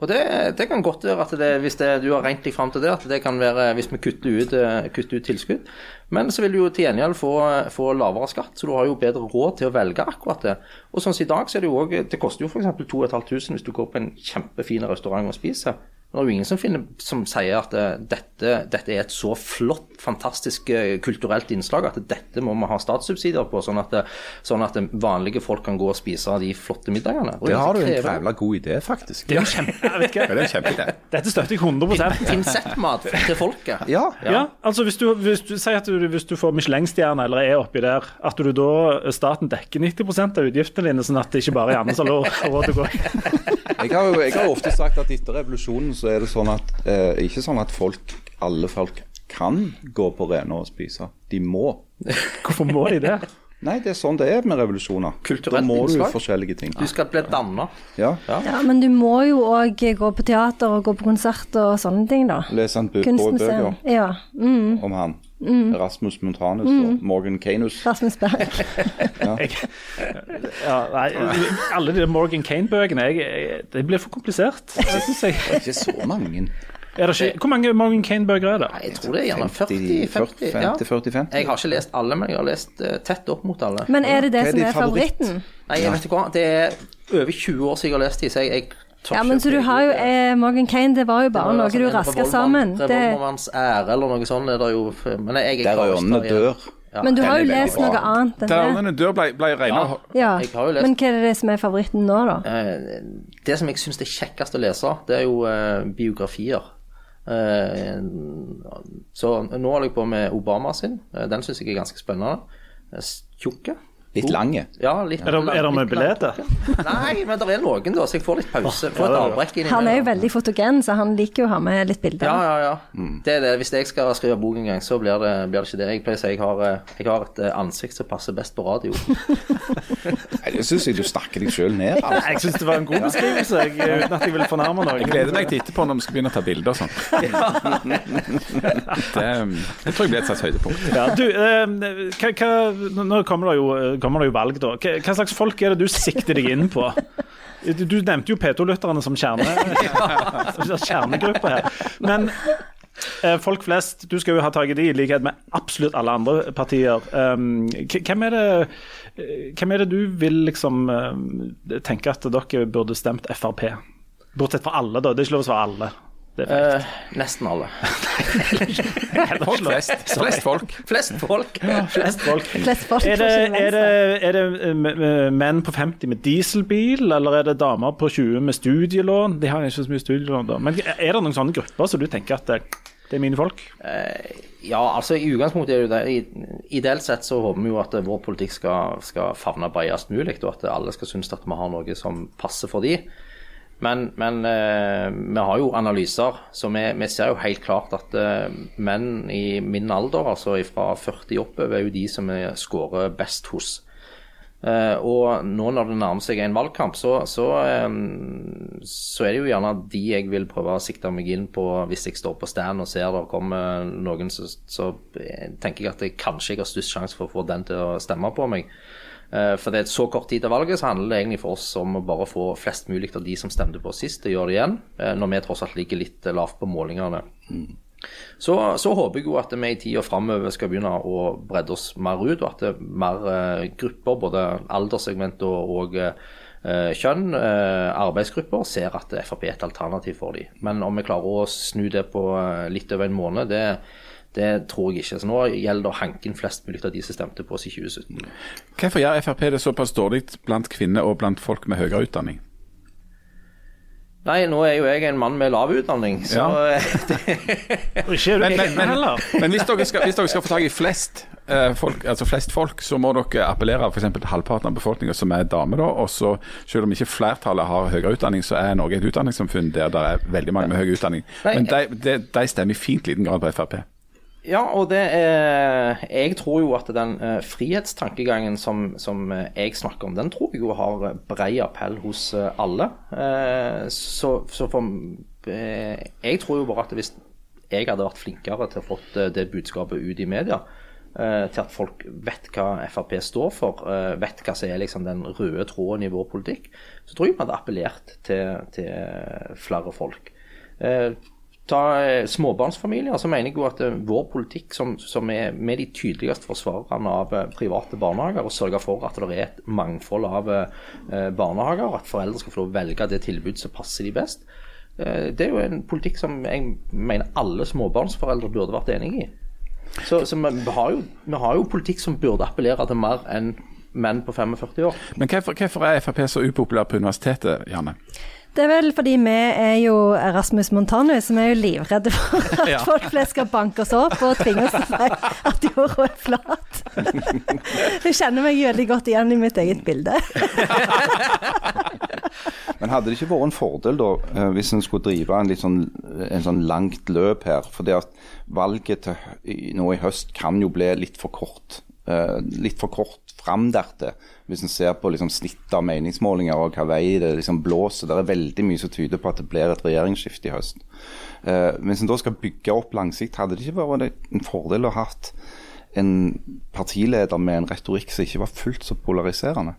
Og det, det kan godt være at det, hvis det, du har regnet deg fram til det, at det kan være hvis vi kutter ut, eh, kutter ut tilskudd. Men så vil du jo til gjengjeld få, få lavere skatt, så du har jo bedre råd til å velge akkurat det. Og sånn som i dag, så er det jo òg Det koster jo f.eks. 2500 hvis du går på en kjempefin restaurant og spiser. Men det er jo ingen som, finner, som sier at eh, dette, dette er et så flott, fantastisk eh, kulturelt innslag at dette må vi ha statssubsidier på, sånn at, sånn at vanlige folk kan gå og spise de flotte middagene. Og Det har du en jævla god idé, faktisk. Det er jo kjempe... Ja, det en kjempeidé. Dette støtter jeg 100 Pinsettmat til folket. Ja. Ja, altså hvis du, hvis du sier at du, hvis du får Michelin-stjerne eller er oppi der, at du da staten dekker 90% av utgiftene dine, sånn at det ikke bare er Janne som har råd til å gå. Jeg har jo jeg har ofte sagt at etter revolusjonen så er det sånn at eh, ikke sånn at folk, alle folk kan gå på Rena og spise. De må. Hvorfor må de det? Nei, det er sånn det er med revolusjoner. Kulturelt da må du innslag. forskjellige ting. Du skal bli danna. Ja. Ja, men du må jo òg gå på teater og gå på konsert og sånne ting, da. Lese en bøker Ja. Mm. om han. Rasmus Montanus og Morgan Canus. Rasmus Berg. Ja, nei, alle de Morgan Kane-bøkene Det blir for komplisert. Det er jeg. Ikke så mange. Er det ikke, hvor mange Morgan Kane-bøker er det? Jeg tror det er gjerne 40-50. Ja. Jeg har ikke lest alle, men jeg har lest eh, tett opp mot alle. Men er det det er som er favoritten? Nei, jeg vet ikke hva, det er over 20 år siden jeg har lest de, så jeg, jeg Ja, men så du har jo eh, Morgan Kane, det var jo bare noe du raska sammen. Det, Revolvermanns ære eller noe sånt er det jo Men jeg, jeg Der klarer ikke ørnene å stå igjen. dør. Ja, men du den har er jo lest bra. noe annet enn Der åndene ørnene dør ble, ble regna Ja. Ja, Jeg har jo lest- men hva er det som er favoritten nå, da? Eh, Det som jeg syns er kjekkest å lese, det er jo eh, biografier. Eh, så nå holder jeg på med Obama sin. Eh, den syns jeg er ganske spennende. Eh, Tjukke. Litt lange. Ja, litt Er det, er det bilder? Nei, men det er noen, da, så jeg får litt pause. Får et avbrekk inni Han er jo veldig fotogen, så han liker jo å ha med litt bilder. Ja, ja, ja. Det er det. Hvis jeg skal skrive bok en gang, så blir det, blir det ikke det. Jeg pleier å si jeg har, eh, jeg har et eh, ansikt som passer best på radio. jeg syns jeg du snakker deg sjøl ned. Altså. Jeg syns det var en god beskrivelse, jeg, uten at jeg vil fornærme noen. Jeg gleder meg til etterpå når vi skal begynne å ta bilder og sånn. Det, det tror jeg blir et slags høydepunkt. Ja, du, eh, hva, hva, nå kommer det, jo, kommer det jo valg, da. Hva, hva slags folk er det du sikter deg inn på? Du, nevnte jo P2-lytterne som kjerne, kjernegruppe her. Men eh, folk flest, du skal jo ha tak i de i likhet med absolutt alle andre partier. Um, hvem, er det, eh, hvem er det du vil liksom eh, tenke at dere burde stemt Frp? Bortsett fra alle, da. Det er ikke lov å svare alle. Det er. Eh, nesten alle. Flest. Flest folk. Flest folk. Flest folk. Flest folk Er det, er det, er det eh, menn på 50 med dieselbil, eller er det damer på 20 med studielån? De har ikke så mye studielån, da. Men er det noen sånne grupper som du tenker at det, det er mine folk? Ja, altså i utgangspunktet er det jo det. I- Ideelt sett så håper vi jo at vår politikk skal, skal favne bredest mulig, og at alle skal synes at vi har noe som passer for de. Men, men eh, vi har jo analyser, så vi, vi ser jo helt klart at eh, menn i min alder, altså fra 40 oppover, er jo de som vi scorer best hos. Eh, og nå når det nærmer seg en valgkamp, så, så, eh, så er det jo gjerne de jeg vil prøve å sikte meg inn på hvis jeg står på stand og ser det kommer noen, så, så eh, tenker jeg at jeg kanskje jeg har størst sjanse for å få den til å stemme på meg. Eh, For det er et så kort tid til valget, så handler det egentlig for oss om å bare få flest mulig av de som stemte på sist, til å gjøre det igjen, eh, når vi tross alt ligger litt eh, lavt på målingene. Så, så håper jeg jo at vi i tida framover skal begynne å bredde oss mer ut, og at det er mer eh, grupper, både alderssegment og, og eh, kjønn, eh, arbeidsgrupper, ser at Frp er et alternativ for dem. Men om vi klarer å snu det på litt over en måned, det, det tror jeg ikke. Så nå gjelder det å hanke inn flest mulig av de som stemte på oss i 2017. Hvorfor gjør Frp det såpass dårlig blant kvinner og blant folk med høyere utdanning? Nei, nå er jo jeg en mann med lav utdanning, så Ja. Ikke er du Men, men, kvinne men, heller. men hvis, dere skal, hvis dere skal få tak i flest, eh, folk, altså flest folk, så må dere appellere f.eks. til halvparten av befolkninga som er damer. da, og så Selv om ikke flertallet har høyere utdanning, så er Norge et utdanningssamfunn der det er veldig mange med høy utdanning. Nei, Men de, de, de stemmer i fint liten grad på Frp. Ja, og det er Jeg tror jo at den eh, frihetstankegangen som, som eh, jeg snakker om, den tror jeg jo har brei appell hos eh, alle. Eh, så, så for eh, Jeg tror jo bare at hvis jeg hadde vært flinkere til å fått eh, det budskapet ut i media, eh, til at folk vet hva Frp står for, eh, vet hva som er liksom den røde tråden i vår politikk, så tror jeg vi hadde appellert til, til flere folk. Ta eh, småbarnsfamilier, så mener jeg jo at eh, vår politikk, som, som er med de tydeligste forsvarerne av eh, private barnehager, og sørge for at det er et mangfold av eh, barnehager, at foreldre skal få velge det tilbudet som passer de best, det er jo en politikk som jeg mener alle småbarnsforeldre burde vært enig i. Så, så vi, har jo, vi har jo politikk som burde appellere til mer enn menn på 45 år. Men hvorfor, hvorfor er Frp så upopulær på universitetet, Janne? Det er vel fordi vi er jo Erasmus Montanus, som er jo livredde for at Ja. folk flest skal banke oss opp og tvinge oss til å si at jorda er flat. Jeg kjenner meg veldig godt igjen i mitt eget bilde. Men hadde det ikke vært en fordel da, eh, hvis en skulle drive en litt sånn, en sånn langt løp her? For det at valget til, nå i høst kan jo bli litt for kort. eh, litt for kort fram dertil. Hvis en ser på liksom, snittet av meningsmålinger og hva vei det liksom blåser. Det er veldig mye som tyder på at det blir et regjeringsskifte i høst. Eh, hvis en da skal bygge opp langsikt, hadde det ikke vært en fordel å ha en partileder med en retorikk som ikke var fullt så polariserende?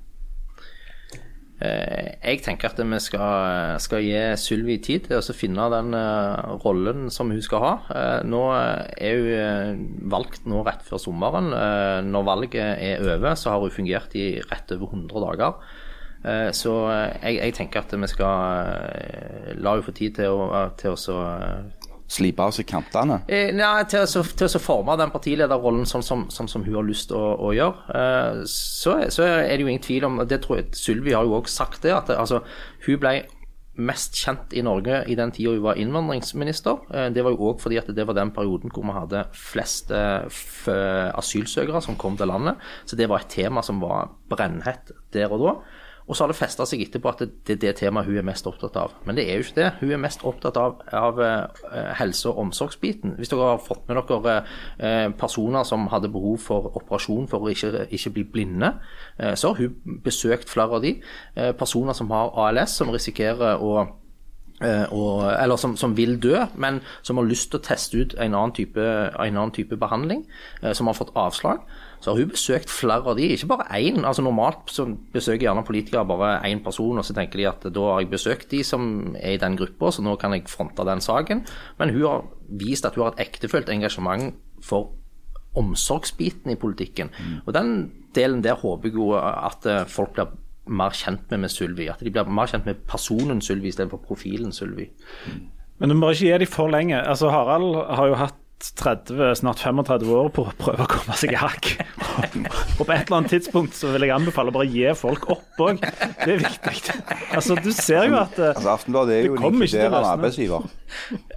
Eh, Jeg tenker at vi skal, skal gi Sylvi tid til å finne den eh, rollen som hun skal ha. Eh, nå er hun valgt nå rett før sommeren. Når valget er over, så har hun fungert i rett over 100 dager. Så jeg, jeg tenker at vi skal la henne få tid til å, til å Slipe av seg kantene? Eh, Nei, til, å til å forme den partilederrollen sånn som, sånn som hun har lyst til å, å gjøre. Eh, Så, så er det jo ingen tvil om Det tror jeg Sylvi har jo også sagt det, at det, altså, hun ble mest kjent i Norge i den tida hun var innvandringsminister. Eh, Det var jo òg fordi at det var den perioden hvor vi hadde flest eh, asylsøkere som kom til landet. Så det var et tema som var brennhett der og da. Og så har det festa seg etterpå at det, er det temaet hun er mest opptatt av. Men det er jo ikke det. Hun er mest opptatt av, av eh, helse- og omsorgsbiten. Hvis dere har fått med dere eh, personer som hadde behov for operasjon for å ikke, ikke bli blinde, eh, så har hun besøkt flere av de. Personer som har ALS, som risikerer å og, eller som, som vil dø, men som har lyst til å teste ut en annen type, en annen type behandling, eh, som har fått avslag. Så har hun besøkt flere av de, ikke bare én. altså Normalt så besøker gjerne politikere bare én person, og så tenker de at da har jeg besøkt de som er i den gruppa, så nå kan jeg fronte den saken. Men hun har vist at hun har et ektefølt engasjement for omsorgsbiten i politikken. Og den delen der håper jeg jo at eh, folk blir mer kjent med med Sylvi. At de blir mer kjent med personen Sylvi istedenfor profilen Sylvi. Men du må ikke gi dem for lenge. Altså, Harald har jo hatt 30, snart 35 år på å prøve å komme seg i hakk. Og på et eller annet tidspunkt så vil jeg anbefale å bare gi folk opp òg. Det er viktig. Altså, du ser jo at eh, Altså, Aftenbladet er jo en inkluderende arbeidsgiver.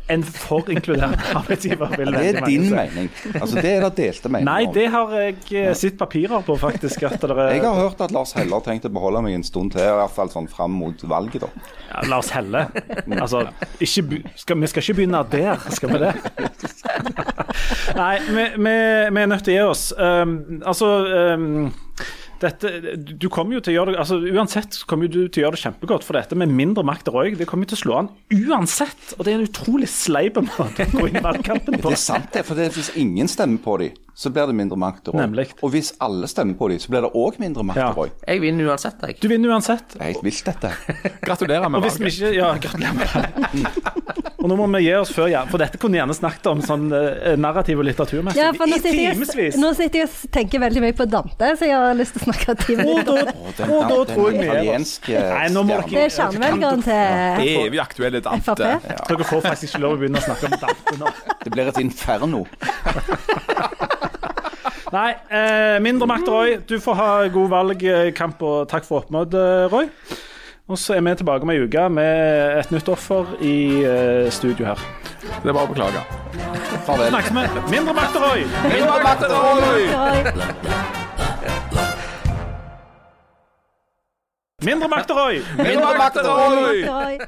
En for inkluderende arbeidsgiver vil Det er din mening. Altså, Det er det delte meninger Nei, det har jeg eh, sett papirer på, faktisk. At det er, Jeg har hørt at Lars Heller har tenkt å beholde meg en stund til, i hvert fall sånn fram mot valget. da. ja, Lars helle. Altså, ikke, skal, vi skal ikke begynne der, skal vi det? Nei, vi, vi, vi er nødt til å gi oss. Um, altså um, dette, du kommer jo til å gjøre det altså Uansett kommer du til å gjøre det kjempegodt, for dette med mindre makt og røyk det kommer til å slå an uansett. Og det er en utrolig sleip måte å gå inn i valgkampen på. Det er sant, det. For det, fins ingen stemmer på dem, så blir det mindre makt og Nemlig. Og hvis alle stemmer på dem, så blir det òg mindre makt Ja. og røy. Jeg vinner uansett, jeg. Du vinner uansett. Det er helt vilt, dette. Gratulerer med Og hvis vi valget. ikke Ja, gratulerer med det. Og nå må vi gi oss før, ja. For dette kunne gjerne snakket om sånn uh, narrativ og litteraturmessig Ja, for nå i sitter, timevis. nå sitter jeg og tenker veldig mye på Dante, så jeg har lyst til å snakke ti Og da, Og den, da den, tror jeg vi er oss. Nei, nå må Det er kjernevelgeren til Evig aktuelle Dante. Dere får faktisk ikke lov å begynne å snakke om Dante nå. Det blir et inferno. Nei, eh, mindre makt, Roy. Du får ha god valgkamp, og takk for oppmøtet, Roy. Og så er vi tilbake om ei uke med et nytt offer i eh, studio her. Det er bare å beklage. Farvel. Snakkes med Mindre makt, Roy! Mindre makt Roy! Mindre makt, Roy! Mindre makt! Roy.